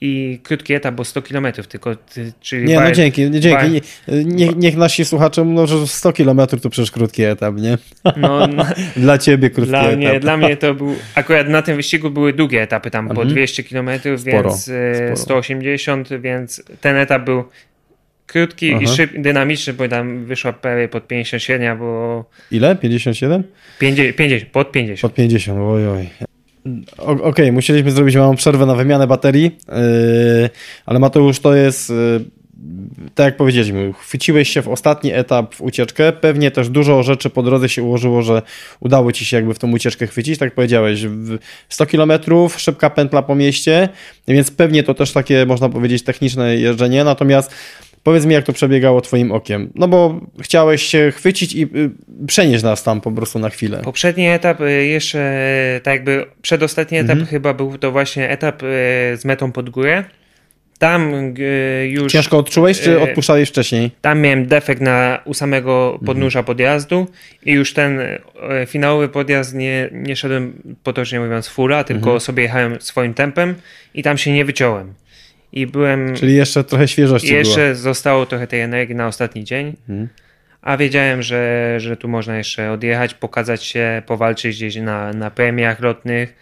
Speaker 2: i krótki etap, bo 100 km tylko. Czyli
Speaker 1: nie, no dzięki, dzięki. Niech, niech nasi słuchacze mówią, że 100 km to przecież krótki etap, nie? No, no, dla ciebie krótki
Speaker 2: dla
Speaker 1: etap.
Speaker 2: Mnie, dla mnie to był, akurat na tym wyścigu były długie etapy, tam po 200 mhm. km, sporo, więc sporo. 180, więc ten etap był krótki Aha. i szyb, dynamiczny, bo tam wyszła prawie pod 57, bo...
Speaker 1: Ile? 57?
Speaker 2: 50, 50 pod 50.
Speaker 1: Pod 50, oj, oj. Okej, okay, musieliśmy zrobić małą przerwę na wymianę baterii, yy, ale Mateusz, to jest, yy, tak jak powiedzieliśmy, chwyciłeś się w ostatni etap w ucieczkę, pewnie też dużo rzeczy po drodze się ułożyło, że udało ci się jakby w tą ucieczkę chwycić, tak powiedziałeś, 100 km, szybka pętla po mieście, więc pewnie to też takie, można powiedzieć, techniczne jeżdżenie, natomiast Powiedz mi, jak to przebiegało Twoim okiem. No bo chciałeś się chwycić i y, przenieść nas tam po prostu na chwilę.
Speaker 2: Poprzedni etap, y, jeszcze tak jakby przedostatni etap, mhm. chyba był to właśnie etap y, z metą pod górę. Tam już.
Speaker 1: Ciężko odczułeś, czy odpuszczałeś wcześniej?
Speaker 2: Tam miałem defekt na, u samego mhm. podnóża podjazdu i już ten finałowy podjazd nie, nie szedłem potocznie mówiąc fura, tylko mhm. sobie jechałem swoim tempem i tam się nie wyciąłem i byłem...
Speaker 1: Czyli jeszcze trochę świeżości
Speaker 2: Jeszcze
Speaker 1: było.
Speaker 2: zostało trochę tej energii na ostatni dzień, hmm. a wiedziałem, że, że tu można jeszcze odjechać, pokazać się, powalczyć gdzieś na, na premiach lotnych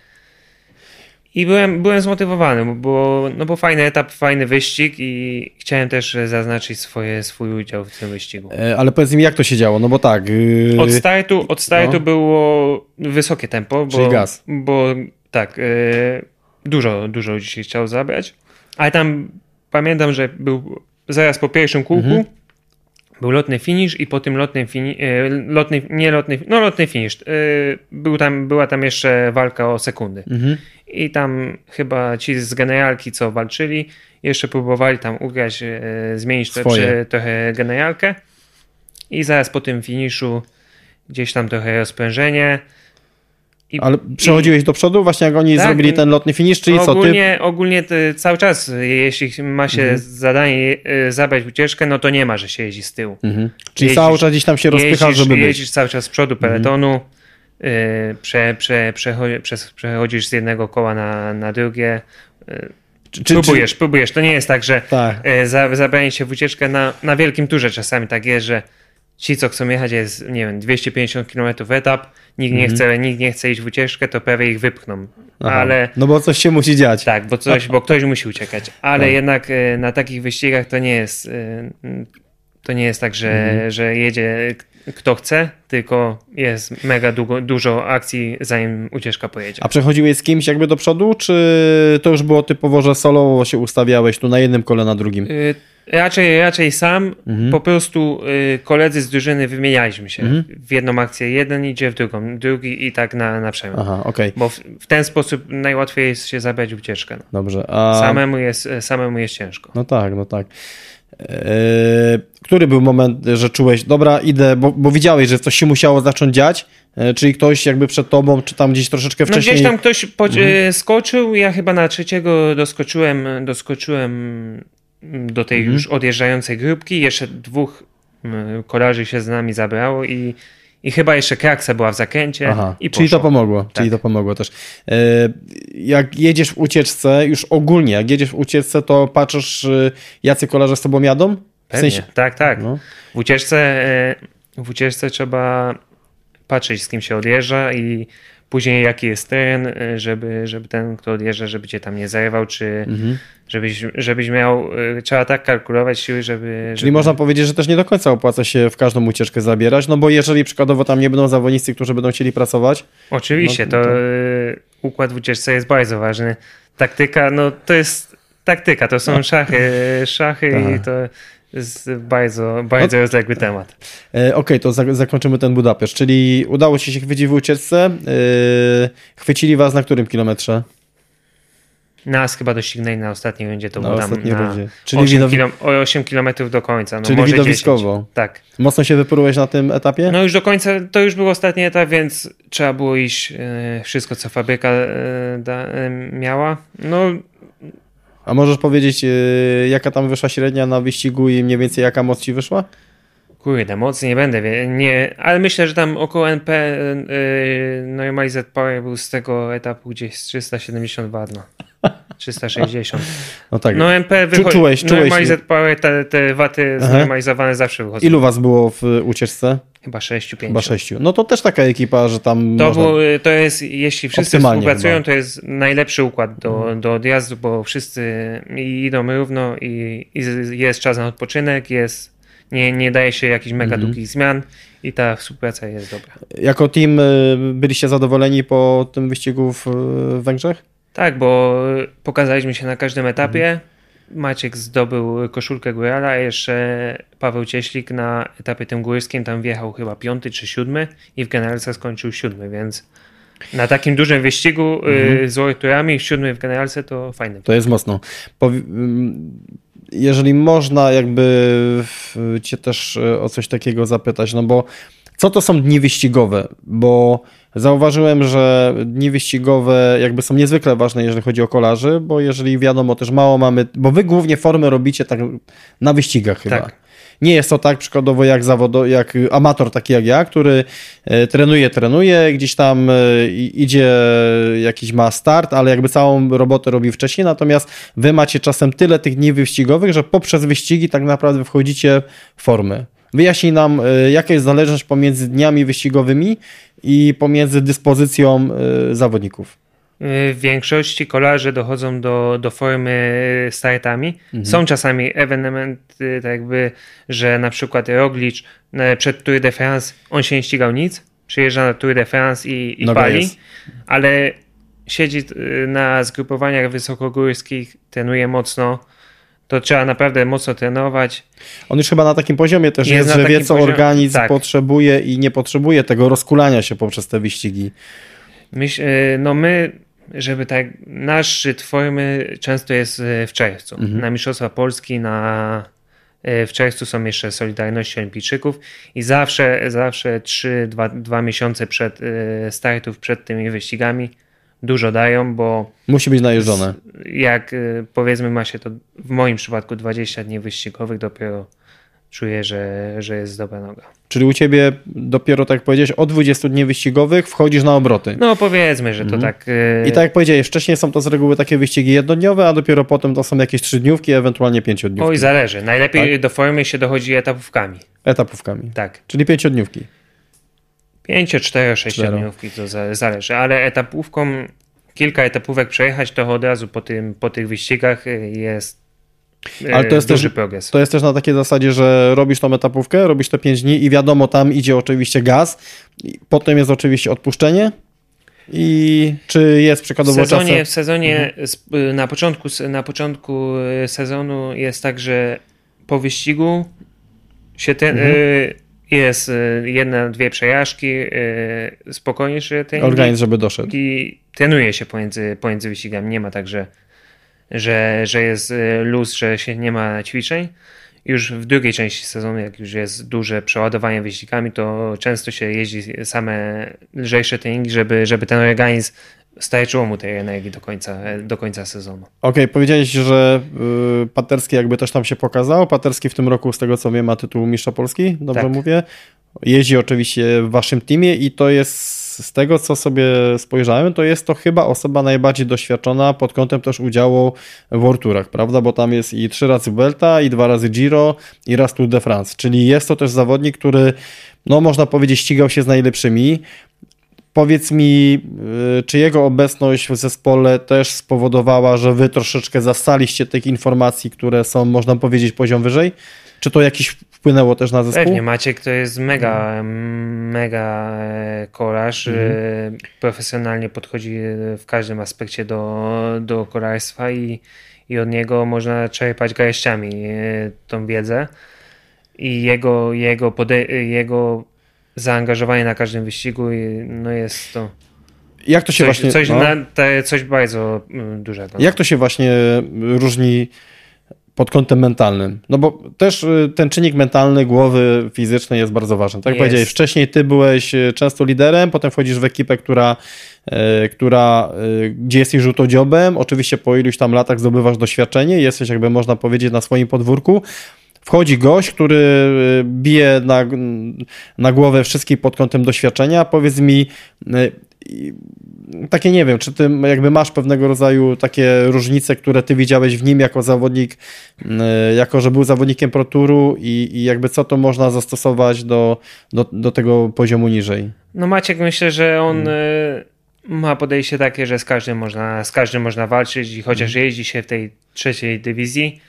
Speaker 2: I byłem, byłem zmotywowany, bo, no bo fajny etap, fajny wyścig i chciałem też zaznaczyć swoje, swój udział w tym wyścigu.
Speaker 1: E, ale powiedz mi, jak to się działo? No bo tak. Yy...
Speaker 2: Od startu, od startu no. było wysokie tempo. Bo,
Speaker 1: Czyli gaz.
Speaker 2: Bo tak, yy, dużo, dużo ludzi się chciało zabrać. Ale tam pamiętam, że był zaraz po pierwszym kółku. Mhm. Był lotny finish i po tym lotnym finish, lotny, nie lotny, no lotny finish, był tam, była tam jeszcze walka o sekundy. Mhm. I tam chyba ci z generalki, co walczyli, jeszcze próbowali tam ugrać, e, zmienić trochę, trochę generalkę. I zaraz po tym finiszu gdzieś tam trochę rozprężenie.
Speaker 1: I, Ale przechodziłeś i, do przodu właśnie jak oni tak, zrobili ten lotny finish, czyli
Speaker 2: ogólnie,
Speaker 1: co ty?
Speaker 2: Ogólnie cały czas, jeśli ma się mhm. zadanie e, zabrać ucieczkę, no to nie ma, że się jeździ z tyłu. Mhm.
Speaker 1: Czyli jeździsz, cały czas gdzieś tam się rozpychasz,
Speaker 2: jeździsz,
Speaker 1: żeby
Speaker 2: Jeździsz cały czas z przodu mhm. peletonu, mhm. prze, prze, przechodzisz z jednego koła na, na drugie. Czy, próbujesz, czy... próbujesz. To nie jest tak, że tak. zabranie się w ucieczkę na, na wielkim turze czasami tak jest, że ci, co chcą jechać, jest, nie wiem, 250 km etap, nikt nie, mhm. chce, nikt nie chce iść w ucieczkę, to prawie ich wypchną. Aha. Ale,
Speaker 1: no bo coś się musi dziać.
Speaker 2: Tak, bo, coś, bo ktoś musi uciekać. Ale tak. jednak e, na takich wyścigach to nie jest e, to nie jest tak, że, mhm. że jedzie kto chce, tylko jest mega długo, dużo akcji, zanim ucieczka pojedzie.
Speaker 1: A przechodziłeś z kimś jakby do przodu, czy to już było typowo, że solowo się ustawiałeś tu na jednym kole, na drugim? Y
Speaker 2: Raczej, raczej sam, mhm. po prostu y, koledzy z drużyny wymienialiśmy się mhm. w jedną akcję. Jeden idzie w drugą, drugi i tak na, na przemian.
Speaker 1: Aha, okay.
Speaker 2: Bo w, w, ten sposób najłatwiej jest się zabrać ucieczkę.
Speaker 1: Dobrze.
Speaker 2: A... Samemu, jest, samemu jest ciężko.
Speaker 1: No tak, no tak. Yy, który był moment, że czułeś, dobra, idę, bo, bo widziałeś, że coś się musiało zacząć dziać, yy, czyli ktoś jakby przed tobą, czy tam gdzieś troszeczkę wcześniej...
Speaker 2: No gdzieś tam ktoś po, mhm. Yy, skoczył, ja chyba na trzeciego doskoczyłem, doskoczyłem do tej mhm. już odjeżdżającej grupki, jeszcze dwóch kolarzy się z nami zabrało i i chyba jeszcze kraksa była w zakręcie. Aha, i
Speaker 1: czyli to pomogło. Tak. Czyli to pomogło też. E, jak jedziesz w ucieczce, już ogólnie, jak jedziesz w ucieczce, to patrzysz, e, jacy kolarze z tobą jadą?
Speaker 2: W sensie... Tak, tak. No. W, ucieczce, e, w ucieczce trzeba patrzeć, z kim się odjeżdża i później jaki jest teren, żeby, żeby ten, kto odjeżdża, żeby cię tam nie zajwał, czy mhm. żebyś, żebyś miał, y, trzeba tak kalkulować siły, żeby...
Speaker 1: Czyli
Speaker 2: żeby...
Speaker 1: można powiedzieć, że też nie do końca opłaca się w każdą ucieczkę zabierać, no bo jeżeli przykładowo tam nie będą zawodnicy, którzy będą chcieli pracować...
Speaker 2: Oczywiście, no, to, to y, układ w ucieczce jest bardzo ważny. Taktyka, no to jest taktyka, to są no. szachy, szachy i tak. to jest bardzo, bardzo no, rozległy temat.
Speaker 1: E, Okej, okay, to za, zakończymy ten Budapeszt, czyli udało ci się chwycić w ucieczce. E, chwycili was na którym kilometrze?
Speaker 2: Nas chyba doścignęli na ostatniej rundzie, to
Speaker 1: na
Speaker 2: było
Speaker 1: ostatniej
Speaker 2: na
Speaker 1: rundzie.
Speaker 2: Czyli 8, widow... kilo, 8 km do końca. No
Speaker 1: Czyli widowiskowo.
Speaker 2: 10. Tak.
Speaker 1: Mocno się wyprułeś na tym etapie?
Speaker 2: No już do końca, to już był ostatni etap, więc trzeba było iść e, wszystko, co fabryka da, miała. No
Speaker 1: a możesz powiedzieć, yy, jaka tam wyszła średnia na wyścigu i mniej więcej jaka moc ci wyszła?
Speaker 2: Kurde, mocy nie będę, nie, ale myślę, że tam około NP yy, Normalized Power był z tego etapu gdzieś z 372 no. 360.
Speaker 1: No tak.
Speaker 2: No MP wychodzi.
Speaker 1: Czułeś, czułeś.
Speaker 2: Normalized Power, te, te waty Aha. znormalizowane zawsze wychodzą.
Speaker 1: Ilu was było w ucieczce?
Speaker 2: Chyba 6, 5.
Speaker 1: Chyba 6. No to też taka ekipa, że tam.
Speaker 2: To, było, to jest, jeśli wszyscy współpracują, chyba. to jest najlepszy układ do, mhm. do odjazdu, bo wszyscy idą równo i, i jest czas na odpoczynek, jest, nie, nie daje się jakichś mega mhm. długich zmian i ta współpraca jest dobra.
Speaker 1: Jako team y, byliście zadowoleni po tym wyścigu w Węgrzech?
Speaker 2: Tak, bo pokazaliśmy się na każdym etapie. Mhm Maciek zdobył koszulkę Górala, a jeszcze Paweł Cieślik na etapie tym górskim tam wjechał chyba piąty czy siódmy i w generalce skończył siódmy, więc na takim dużym wyścigu mhm. z Worturami siódmy w generalce to fajne.
Speaker 1: To jest mocno. Mm, jeżeli można jakby cię też e, o coś takiego zapytać, no bo co to są dni wyścigowe? Bo Zauważyłem, że dni wyścigowe jakby są niezwykle ważne, jeżeli chodzi o kolarzy, bo jeżeli wiadomo też mało mamy, bo wy głównie formę robicie tak na wyścigach chyba. Tak. Nie jest to tak przykładowo jak zawodo, jak amator taki jak ja, który e, trenuje, trenuje, gdzieś tam e, idzie, jakiś ma start, ale jakby całą robotę robi wcześniej, natomiast wy macie czasem tyle tych dni wyścigowych, że poprzez wyścigi tak naprawdę wchodzicie w formę. Wyjaśnij nam, e, jaka jest zależność pomiędzy dniami wyścigowymi i pomiędzy dyspozycją y, zawodników?
Speaker 2: w większości kolarze dochodzą do, do formy startami. Mhm. Są czasami ewenementy, tak jakby, że na przykład Roglic e, przed Tour de France on się nie ścigał nic, przyjeżdża na Tour de France i, i no pali, jest. ale siedzi na zgrupowaniach wysokogórskich, trenuje mocno, to trzeba naprawdę mocno trenować.
Speaker 1: On już chyba na takim poziomie też jest, jest że wie, co poziom... organizm tak. potrzebuje i nie potrzebuje tego rozkulania się poprzez te wyścigi.
Speaker 2: Myśl, e, no my żeby tak, nasz szczyt formy często jest e, w czerwcu. Mhm. Na Mistrzostwa Polski na, e, w czerwcu są jeszcze Solidarności Olimpijczyków i zawsze, zawsze 3-2 miesiące przed startów, przed tymi wyścigami dużo dają, bo
Speaker 1: musi być najeżdżone.
Speaker 2: Jak powiedzmy ma się to w moim przypadku 20 dni wyścigowych dopiero czuję, że, że jest dobra noga.
Speaker 1: Czyli u ciebie dopiero, tak jak powiedziałeś, od 20 dni wyścigowych wchodzisz na obroty.
Speaker 2: No powiedzmy, że to mhm. tak...
Speaker 1: I tak jak powiedziałeś, wcześniej są to z reguły takie wyścigi jednodniowe, a dopiero potem to są jakieś trzydniówki, ewentualnie pięciodniówki.
Speaker 2: Oj, zależy. Najlepiej tak? do formy się dochodzi etapówkami.
Speaker 1: Etapówkami.
Speaker 2: Tak.
Speaker 1: Czyli pięciodniówki.
Speaker 2: Pięcio, cztero, sześciodniówki to zależy, ale etapówką kilka etapówek przejechać, to od razu po, tym, po tych wyścigach jest ale to jest,
Speaker 1: też,
Speaker 2: progres.
Speaker 1: to jest też na takiej zasadzie, że robisz tą etapówkę, robisz te 5 dni i wiadomo, tam idzie oczywiście gaz, potem jest oczywiście odpuszczenie. I czy jest przykładowo
Speaker 2: w sezonie, W sezonie mhm. na, początku, na początku sezonu jest tak, że po wyścigu się ten, mhm. E, jest e, jedna, dwie przejażdżki, spokojniejszy ten
Speaker 1: organizm, żeby doszedł.
Speaker 2: I trenuje się pomiędzy, pomiędzy wyścigami. Nie ma tak, że że, że jest y, luz, że się nie ma ćwiczeń. Już w drugiej części sezonu, jak już jest duże przeładowanie wyścigami, to często się jeździ same lżejsze treningi, żeby, żeby ten organizm starczyło mu tej energii do końca, do końca sezonu. Okej,
Speaker 1: okay, powiedziałeś, że y, Paterski jakby też tam się pokazał. Paterski w tym roku, z tego co wiem, ma tytuł mistrza Polski, dobrze tak. mówię. Jeździ oczywiście w waszym teamie i to jest z tego, co sobie spojrzałem, to jest to chyba osoba najbardziej doświadczona pod kątem też udziału w Worturach, prawda? Bo tam jest i trzy razy Belta, i dwa razy Giro, i raz Tour de France. Czyli jest to też zawodnik, który, no można powiedzieć, ścigał się z najlepszymi. Powiedz mi, y, czy jego obecność w zespole też spowodowała, że wy troszeczkę zastaliście tych informacji, które są, można powiedzieć, poziom wyżej? Czy to jakiś wpłynęło też na zespół?
Speaker 2: Pewnie, Maciek to jest mega, mega e, kolarz. Mhm. E, profesjonalnie podchodzi w każdym aspekcie do, do kolarstwa i, i od niego można czerpać garściami e, tą wiedzę. I jego, jego, pode- jego zaangażowanie na każdym wyścigu no jest to
Speaker 1: jak to się
Speaker 2: coś,
Speaker 1: właśnie.
Speaker 2: Coś, no, na, te, coś bardzo mm, dużego.
Speaker 1: Jak to się właśnie różni pod kątem mentalnym. No bo też y, ten czynnik mentalny głowy fizycznej jest bardzo ważny. Tak jak powiedziałeś, wcześniej ty byłeś y, często liderem, potem wchodzisz w ekipę, która, y, która gdzie jesteś żółtodziobem, oczywiście po iluś tam latach zdobywasz doświadczenie, jesteś jakby można powiedzieć na swoim podwórku, Wchodzi gość, który bije na, na głowę wszystkich pod kątem doświadczenia. Powiedz mi, takie nie wiem, czy ty jakby masz pewnego rodzaju takie różnice, które ty widziałeś w nim jako zawodnik, y, jako że był zawodnikiem ProTouru i, i jakby co to można zastosować do, do, do tego poziomu niżej?
Speaker 2: No Maciek myślę, że on hmm. ma podejście takie, że z każdym można, z każdym można walczyć i chociaż hmm. jeździ się w tej trzeciej dywizji,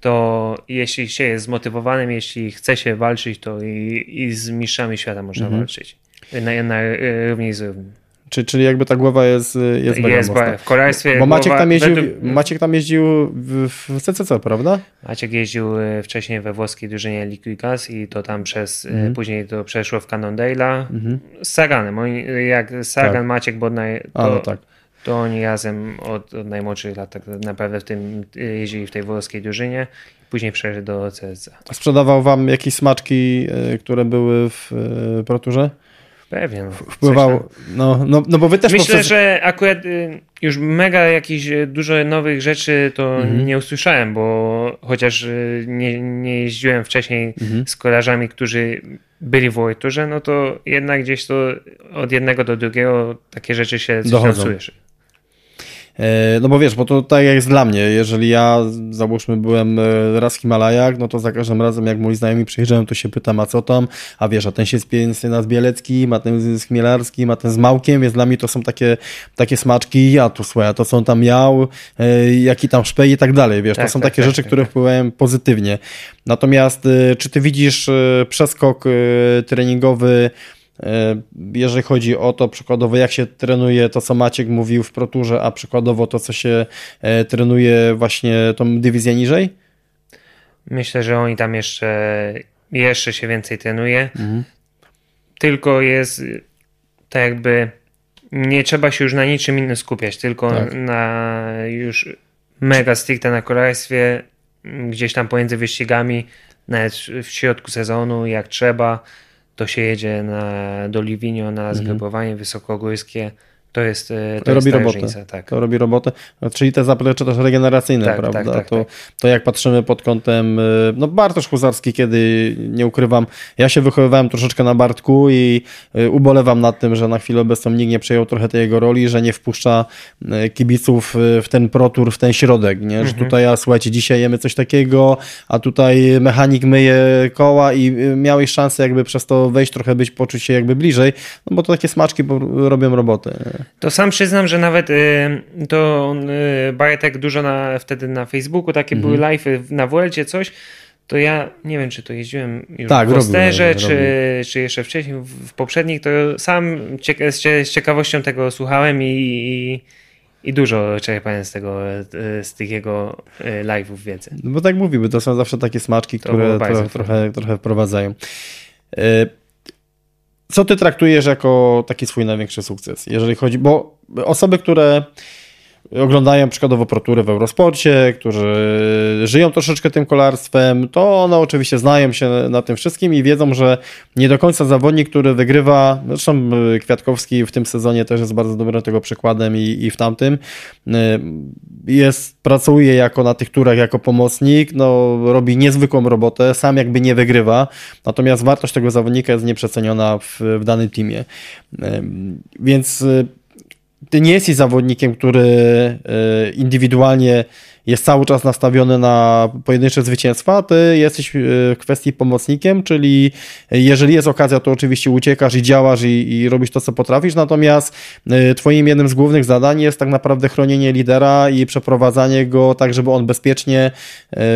Speaker 2: to jeśli się jest zmotywowanym, jeśli chce się walczyć, to i, i z mistrzami świata można hmm. walczyć. Na, na, równi z równym.
Speaker 1: Czy, czyli jakby ta głowa jest Jest,
Speaker 2: jest w kolarstwie
Speaker 1: Bo Maciek tam jeździł, według... Maciek tam jeździł w, w CCC, prawda?
Speaker 2: Maciek jeździł e, wcześniej we włoskiej drużynie Liquid Gas i to tam przez, e, mhm. później to przeszło w Cannondale'a mhm. z Saganem. Jak Sagan, tak. Maciek Bodnaj, to, A, no tak. To oni razem od, od najmłodszych lat tak naprawdę w tym e, jeździli w tej włoskiej drużynie. Później przeszedł do CSC.
Speaker 1: Sprzedawał wam jakieś smaczki, które były w Proturze?
Speaker 2: Pewnie. No.
Speaker 1: Wpływał, no, no, no bo wy też...
Speaker 2: Myślę, poprzez... że akurat y, już mega jakichś y, dużo nowych rzeczy to mhm. nie usłyszałem, bo chociaż y, nie, nie jeździłem wcześniej mhm. z kolarzami, którzy byli w Wojturze, no to jednak gdzieś to od jednego do drugiego takie rzeczy się
Speaker 1: dochodzą. E, no bo wiesz, bo to tak jak jest dla mnie, jeżeli ja załóżmy byłem e, raz w Himalajach, no to za każdym razem jak moi znajomi przyjeżdżają, to się pytam, a co tam, a wiesz, a ten się z Bielecki, ma ten z Chmielarski, ma ten z Małkiem, więc dla mnie to są takie, takie smaczki, ja tu słuchaj, a to on tam miał, e, jaki tam szpej i tak dalej, wiesz,
Speaker 2: tak,
Speaker 1: to są
Speaker 2: tak,
Speaker 1: takie
Speaker 2: tak,
Speaker 1: rzeczy,
Speaker 2: tak,
Speaker 1: które
Speaker 2: tak.
Speaker 1: wpływają pozytywnie. Natomiast czy ty widzisz przeskok treningowy E, jeżeli chodzi o to przykładowo jak się trenuje to co Maciek mówił w Proturze, a przykładowo to co się e, trenuje właśnie tą dywizję niżej?
Speaker 2: Myślę, że oni tam jeszcze, jeszcze się więcej trenuje. Mhm. Tylko jest tak jakby nie trzeba się już na niczym innym skupiać, tylko tak. na już mega stricte na kolarstwie, gdzieś tam pomiędzy wyścigami, nawet w środku sezonu, jak trzeba to się jedzie na, do Livigno na mhm. zgrupowanie mhm. wysokogórskie. To jest, e, to,
Speaker 1: to
Speaker 2: jest
Speaker 1: robi robotę. Różnica, tak. To robi robotę. Czyli te zaplecze też regeneracyjne, tak, prawda? Tak, tak, to, tak. to jak patrzymy pod kątem, e, no Bartosz Huzarski, kiedy nie ukrywam, ja się wychowywałem troszeczkę na Bartku i e, ubolewam nad tym, że na chwilę obecną nikt nie przejął trochę tej jego roli, że nie wpuszcza kibiców w ten protur, w ten środek, nie? Że mhm. tutaj, a słuchajcie, dzisiaj jemy coś takiego, a tutaj mechanik myje koła i miałeś szansę jakby przez to wejść trochę być, poczuć się jakby bliżej, no bo to takie smaczki robią robotę.
Speaker 2: To sam przyznam, że nawet y, to y, Bajetek dużo na, wtedy na Facebooku, takie mhm. były live na Vuelcie, coś, to ja nie wiem, czy to jeździłem już tak, w Posterze, czy, czy jeszcze wcześniej, w, w poprzednich, to sam cieka z ciekawością tego słuchałem i, i, i dużo czerpałem z tego, y, z tych jego live'ów wiedzy.
Speaker 1: No bo tak mówimy, to są zawsze takie smaczki, to które trochę, trochę, trochę wprowadzają. Co ty traktujesz jako taki swój największy sukces? Jeżeli chodzi, bo osoby, które oglądają przykładowo protury w Eurosporcie, którzy żyją troszeczkę tym kolarstwem, to one oczywiście znają się na tym wszystkim i wiedzą, że nie do końca zawodnik, który wygrywa, zresztą Kwiatkowski w tym sezonie też jest bardzo dobrym tego przykładem i, i w tamtym, jest, pracuje jako na tych turach jako pomocnik, no, robi niezwykłą robotę, sam jakby nie wygrywa, natomiast wartość tego zawodnika jest nieprzeceniona w, w danym teamie. Więc ty nie jesteś zawodnikiem, który e, indywidualnie jest cały czas nastawiony na pojedyncze zwycięstwa, ty jesteś e, w kwestii pomocnikiem, czyli jeżeli jest okazja, to oczywiście uciekasz i działasz i, i robisz to, co potrafisz, natomiast e, twoim jednym z głównych zadań jest tak naprawdę chronienie lidera i przeprowadzanie go tak, żeby on bezpiecznie,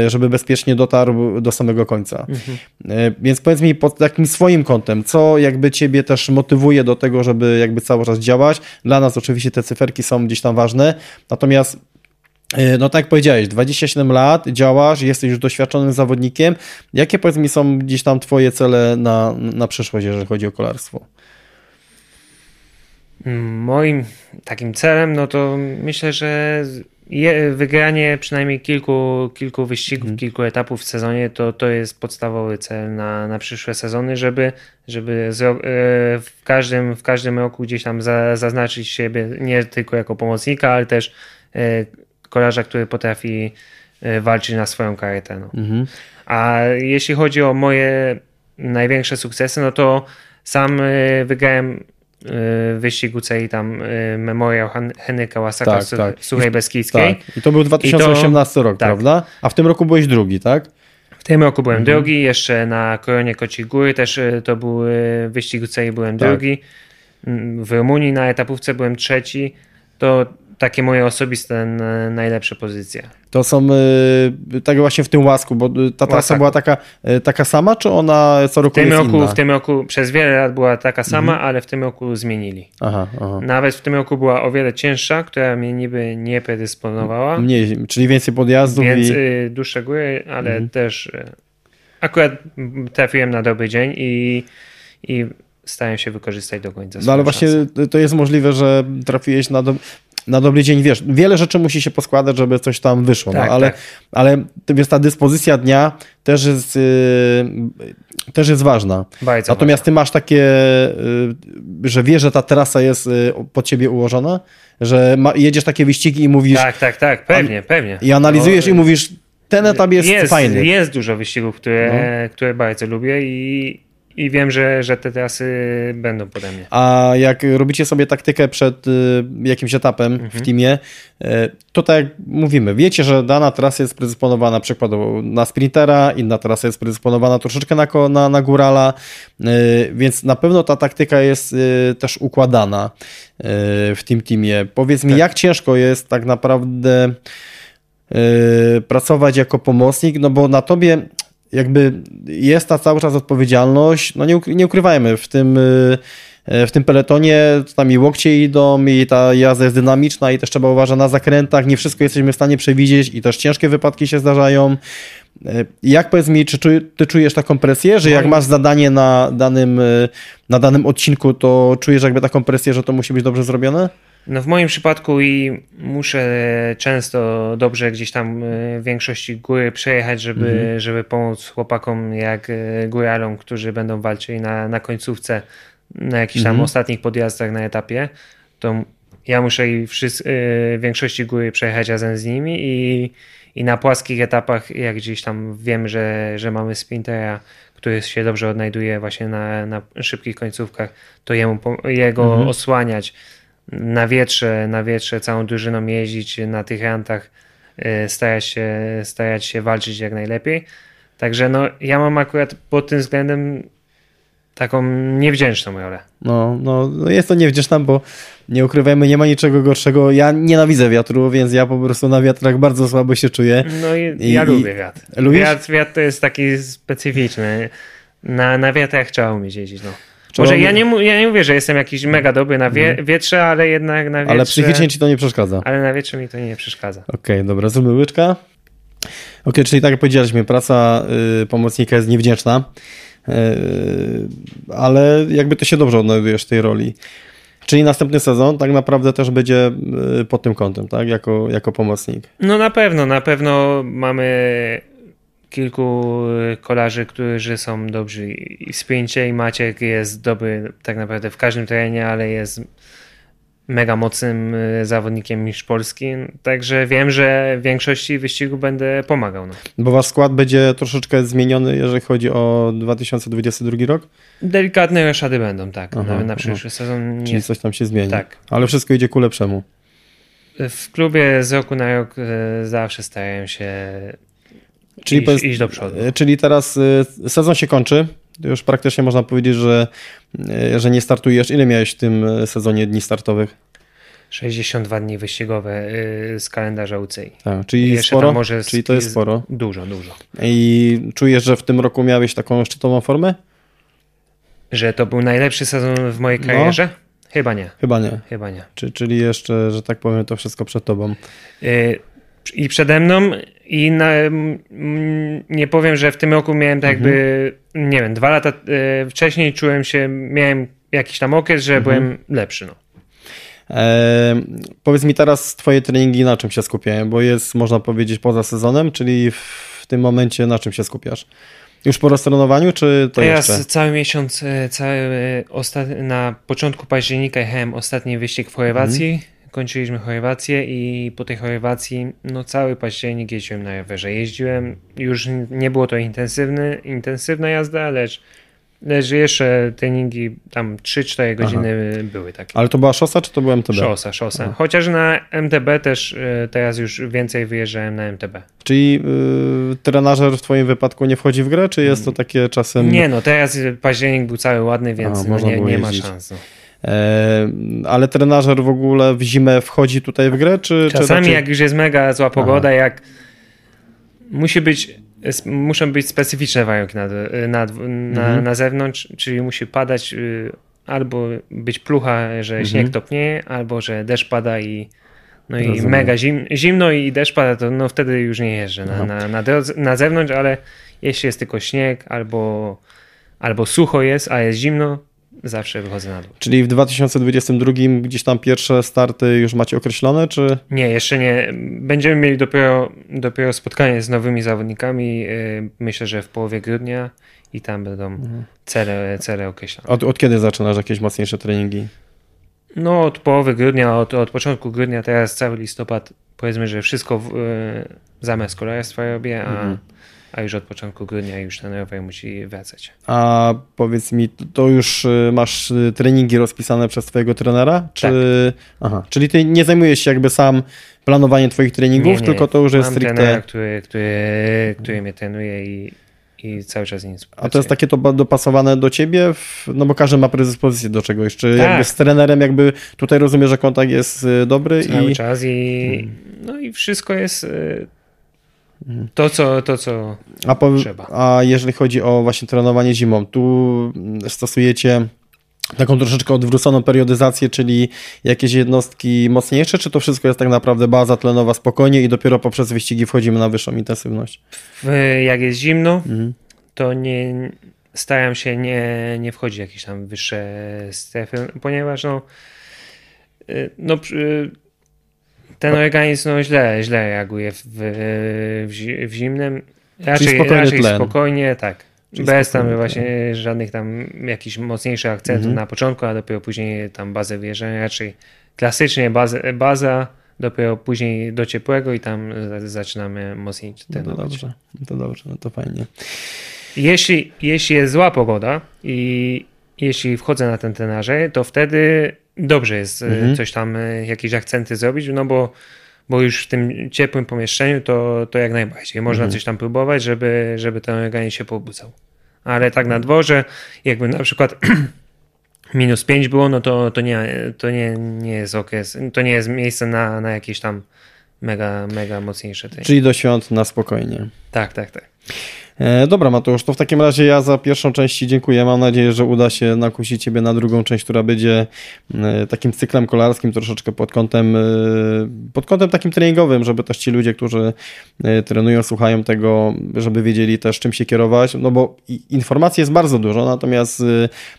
Speaker 1: żeby bezpiecznie dotarł do samego końca. Mhm. Więc powiedz mi pod takim swoim kątem, co jakby ciebie też motywuje do tego, żeby jakby cały czas działać. Dla nas oczywiście te cyferki są gdzieś tam ważne, natomiast E, no tak jak powiedziałeś, 27 lat, działasz, jesteś już doświadczonym zawodnikiem. Jakie powiedz mi są gdzieś tam twoje cele na, na przyszłość, jeżeli chodzi o kolarstwo?
Speaker 2: Moim takim celem, no to myślę, że je, wygranie przynajmniej kilku, kilku wyścigów, hmm. kilku etapów w sezonie, to, to jest podstawowy cel na, na przyszłe sezony, żeby, żeby e, w, każdym, w każdym roku gdzieś tam za, zaznaczyć siebie nie tylko jako pomocnika, ale też e, kolarza, który potrafi e, walczyć na swoją karetę. No. Mhm. A jeśli chodzi o moje największe sukcesy, no to sam e, wygrałem e, wyścig UCI tam Memoriał Henryka Łasaka tak, tak. Suchej Beskidzkiej.
Speaker 1: Tak. I to był 2018 to, rok, tak. prawda? A w tym roku byłeś drugi, tak?
Speaker 2: W tym roku byłem mhm. drugi, jeszcze na Koronie Kocich Góry też to był wyścig UCI, byłem tak. drugi. Mm, w Rumunii na etapówce byłem trzeci. To takie moje osobiste najlepsze pozycje.
Speaker 1: To są y, tak właśnie w tym łasku, bo y, ta trasa była taka, y, taka sama, czy ona co roku w tym jest
Speaker 2: roku,
Speaker 1: inna?
Speaker 2: W tym roku przez wiele lat była taka sama, mhm. ale w tym roku zmienili. Aha, aha. Nawet w tym roku była o wiele cięższa, która mnie niby nie predysponowała.
Speaker 1: Mniej, czyli więcej podjazdów.
Speaker 2: Więc i... dłuższe góry, ale mhm. też akurat trafiłem na dobry dzień i, i starałem się wykorzystać do końca.
Speaker 1: No ale właśnie to jest możliwe, że trafiłeś na, do, na dobry dzień, wiesz, wiele rzeczy musi się poskładać, żeby coś tam wyszło, no, tak, no, ale, tak. ale wiesz, ta dyspozycja dnia też jest, yy, też jest ważna. Bardzo Natomiast ty masz takie, yy, że wiesz, że ta trasa jest yy, pod ciebie ułożona, że ma, jedziesz takie wyścigi i mówisz...
Speaker 2: Tak, tak, tak, pewnie, a, pewnie.
Speaker 1: I analizujesz no, i mówisz, ten etap jest,
Speaker 2: jest
Speaker 1: fajny.
Speaker 2: Jest dużo wyścigów, które, no. które bardzo lubię i i wiem, że, że te trasy będą pode mnie.
Speaker 1: A jak robicie sobie taktykę przed y, jakimś etapem mhm. w teamie, y, to tak jak mówimy, wiecie, że dana trasa jest predysponowana przykładowo na sprintera, inna trasa jest predysponowana troszeczkę na, na, na górala, y, więc na pewno ta taktyka jest też układana w tym teamie. Powiedz mi, tak. jak ciężko jest tak naprawdę pracować jako pomocnik, no bo na tobie jakby jest ta cały czas odpowiedzialność, no nie, nie ukrywajmy, w tym, y, w tym peletonie tam i łokcie idą i ta jazda jest dynamiczna i też trzeba uważać na zakrętach, nie wszystko jesteśmy w stanie przewidzieć i też ciężkie wypadki się zdarzają. Y, jak powiedz mi, czy ty czujesz taką presję, że jak masz zadanie na danym, y, na danym odcinku, to czujesz jakby taką presję, że to musi być dobrze zrobione?
Speaker 2: No w moim przypadku i muszę często dobrze gdzieś tam e, w większości góry przejechać, żeby, mhm. żeby pomóc chłopakom jak e, góralom, którzy będą walczyli na, na końcówce na jakichś tam mhm. ostatnich podjazdach na etapie, to ja muszę i w, e, większości góry przejechać razem z nimi i, i na płaskich etapach, jak gdzieś tam wiem, że, że mamy sprintera, który się dobrze odnajduje właśnie na, na szybkich końcówkach, to jemu, jego mhm. osłaniać na wietrze, na wietrze całą drużyną jeździć na tych rantach, y, starać się, starać się walczyć jak najlepiej. Także no, ja mam akurat pod tym względem taką niewdzięczną rolę.
Speaker 1: No, no, no jest to niewdzięczna, bo nie ukrywajmy, nie ma niczego gorszego. Ja nienawidzę wiatru, więc ja po prostu na wiatrach bardzo słabo się czuję.
Speaker 2: No i, I ja lubię wiatr.
Speaker 1: Lubisz?
Speaker 2: Wiatr, wiatr to jest taki specyficzny. Na, na wiatrach trzeba umieć jeździć. No. Może ja nie, ja nie mówię, że jestem jakiś mega dobry na wie, mhm. wietrze, ale jednak na wietrze...
Speaker 1: Ale psychicznie ci to nie przeszkadza.
Speaker 2: Ale na wietrze mi to nie przeszkadza.
Speaker 1: Okej, okay, dobra, zróbmy łyczka. Okej, okay, czyli tak jak powiedzieliśmy, praca y, pomocnika jest niewdzięczna, y, ale jakby to się dobrze odnajdujesz w tej roli. Czyli następny sezon tak naprawdę też będzie y, pod tym kątem, tak? Jako, jako pomocnik.
Speaker 2: No na pewno, na pewno mamy kilku y, kolarzy, którzy są dobrzy i w sprincie i Maciek jest dobry tak naprawdę w każdym terenie, ale jest mega mocnym y, zawodnikiem niż Polski, także wiem, że w większości wyścigu będę pomagał. No.
Speaker 1: Bo wasz skład będzie troszeczkę zmieniony, jeżeli chodzi o 2022 rok?
Speaker 2: Delikatne roszady będą, tak, aha, na, na przyszły aha. sezon.
Speaker 1: Nie... Czyli coś tam się zmieni.
Speaker 2: Tak.
Speaker 1: Ale wszystko idzie ku lepszemu.
Speaker 2: W klubie z roku na rok y, zawsze starają się Czyli, iść, iść do przodu.
Speaker 1: E, czyli teraz e, sezon się kończy. Już praktycznie można powiedzieć, że, e, że nie startujesz. Ile miałeś w tym sezonie dni startowych?
Speaker 2: 62 dni wyścigowe z kalendarza UCI.
Speaker 1: Tak, czyli sporo? Może czyli to jest sporo.
Speaker 2: Dużo, dużo.
Speaker 1: I czujesz, że w tym roku miałeś taką szczytową formę?
Speaker 2: Że to był najlepszy sezon w mojej no. karierze? No. Chyba nie.
Speaker 1: Chyba nie.
Speaker 2: Chyba nie.
Speaker 1: Czy, czyli jeszcze, że tak powiem, to wszystko przed tobą.
Speaker 2: I przede mną i na, nie powiem, że w tym roku miałem tak jakby, mhm. nie wiem, dwa lata e, wcześniej czułem się, miałem jakiś tam okres, że mhm. byłem lepszy. No.
Speaker 1: E, powiedz mi teraz twoje treningi na czym się skupiają, bo jest można powiedzieć poza sezonem, czyli w tym momencie na czym się skupiasz? Już po roztrenowaniu, czy to
Speaker 2: Teraz
Speaker 1: jeszcze?
Speaker 2: cały miesiąc, e, cały, na początku października jechałem ostatni wyścig w Chorwacji. Mhm kończyliśmy Chorwację i po tej Chorwacji no cały październik jeździłem na rowerze. Jeździłem, już nie było to intensywny, intensywna jazda, lecz, lecz jeszcze treningi tam 3-4 godziny Aha. były takie.
Speaker 1: Ale to była szosa, czy to była MTB?
Speaker 2: Szosa, szosa. Aha. Chociaż na MTB też e, teraz już więcej wyjeżdżałem na MTB.
Speaker 1: Czyli yy, trenażer w twoim wypadku nie wchodzi w grę, czy jest to takie czasem...
Speaker 2: Nie no, teraz październik był cały ładny, więc A, no, nie, nie ma szans. No.
Speaker 1: E, ale trenażer w ogóle w zimę wchodzi tutaj w grę? Czy,
Speaker 2: Czasami czy jak już jest mega zła pogoda, Aha. jak musi być, muszą być specyficzne warunki na, na, mhm. na, zewnątrz, czyli musi padać y, albo być plucha, że mhm. śnieg topnieje, albo że deszcz pada i no i mega zim, zimno i deszcz pada, to no wtedy już nie jeżdżę na, na, na, na zewnątrz, ale jeśli jest tylko śnieg albo, albo sucho jest, a jest zimno, zawsze wychodzę na dół.
Speaker 1: Czyli w 2022 gdzieś tam pierwsze starty już macie określone, czy?
Speaker 2: Nie, jeszcze nie. Będziemy mieli dopiero, dopiero spotkanie z nowymi zawodnikami. Y, myślę, że w połowie grudnia i tam będą mhm. cele, cele określone.
Speaker 1: Od, od kiedy zaczynasz jakieś mocniejsze treningi?
Speaker 2: No od połowy grudnia, od, od początku grudnia, teraz cały listopad powiedzmy, że wszystko w, zamiast kolarstwa robię, a, mhm. A już od początku grudnia już ten rower musi wracać.
Speaker 1: A powiedz mi, to już masz treningi rozpisane przez twojego trenera? Czy... Tak. Aha, czyli ty nie zajmujesz się jakby sam planowaniem twoich treningów, nie, nie. tylko to już jest
Speaker 2: Mam
Speaker 1: stricte...
Speaker 2: trenera, który, który, który mnie trenuje i i cały czas nic.
Speaker 1: A to jest takie to dopasowane do ciebie? No bo każdy ma predyspozycję do czegoś. Czy tak. jakby z trenerem jakby tutaj rozumiem, że kontakt jest y, dobry?
Speaker 2: Cały i... czas i hmm. no i wszystko jest y. to, co, to, co
Speaker 1: a
Speaker 2: po, trzeba.
Speaker 1: A jeżeli chodzi o właśnie trenowanie zimą, tu stosujecie taką troszeczkę odwróconą periodyzację, czyli jakieś jednostki mocniejsze, czy to wszystko jest tak naprawdę baza tlenowa spokojnie i dopiero poprzez wyścigi wchodzimy na wyższą intensywność?
Speaker 2: Jak jest zimno, mhm. to nie staram się nie, nie wchodzić w jakieś tam wyższe strefy, ponieważ no, y, no ten organizm no, źle, źle reaguje w, w, w zimnym. Raczej, spokojnie, raczej spokojnie, tak. Bez tam właśnie żadnych tam jakichś mocniejszych akcentów mhm. na początku, a dopiero później tam bazę wjeżdżania, raczej klasycznie bazę, baza, dopiero później do ciepłego i tam zaczynamy mocniej
Speaker 1: no to dobrze, no to dobrze, no to fajnie.
Speaker 2: Jeśli, jeśli jest zła pogoda i jeśli wchodzę na ten tenarze, to wtedy dobrze jest e, mhm. coś tam, e, jakieś akcenty zrobić, no bo bo już w tym ciepłym pomieszczeniu to, to jak najbardziej. Można mhm. coś tam próbować, żeby, żeby ten organizm się pobudzał. Ale tak na dworze, jakby na przykład minus 5 było, no to, to, nie, to nie, nie jest okres, to nie jest miejsce na, na jakieś tam mega, mega mocniejsze.
Speaker 1: Czyli do świąt na spokojnie.
Speaker 2: Tak, tak, tak.
Speaker 1: E, dobra, Mateusz, to w takim razie ja za pierwszą część dziękuję. Mam nadzieję, że uda się nakusić Ciebie na drugą część, która będzie e, takim cyklem kolarskim, troszeczkę pod kątem, e, pod kątem takim treningowym, żeby też ci ludzie, którzy trenują, słuchają tego, żeby wiedzieli też czym się kierować, no bo informacji jest bardzo dużo, natomiast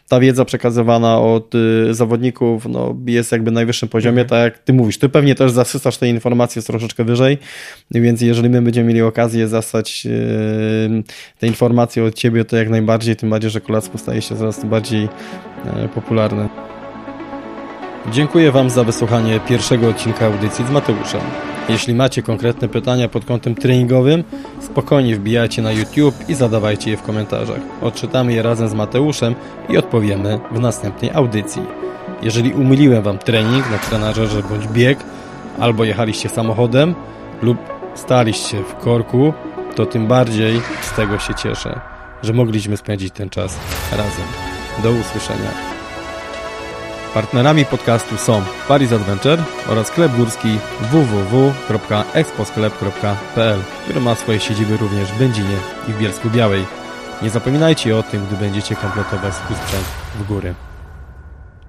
Speaker 1: ta wiedza przekazywana od zawodników no, jest jakby na najwyższym poziomie, tak jak Ty mówisz. Ty pewnie też zasysasz te informacje troszeczkę wyżej, więc jeżeli my będziemy mieli okazję zasać te informacje od ciebie to jak najbardziej, tym bardziej, że kolarstwo staje się coraz bardziej e, popularne. Dziękuję Wam za wysłuchanie pierwszego odcinka audycji z Mateuszem. Jeśli macie konkretne pytania pod kątem treningowym, spokojnie wbijajcie na YouTube i zadawajcie je w komentarzach. Odczytamy je razem z Mateuszem i odpowiemy w następnej audycji. Jeżeli umyliłem Wam trening na trenażerze bądź bieg, albo jechaliście samochodem lub staliście w korku, to tym bardziej z tego się cieszę, że mogliśmy spędzić ten czas razem. Do usłyszenia. Partnerami podcastu są Paris Adventure oraz sklep górski www.exposklep.pl, który ma swoje siedziby również w Będzinie i w Bielsku Białej. Nie zapominajcie o tym, gdy będziecie kompletować swój sprzęt w góry.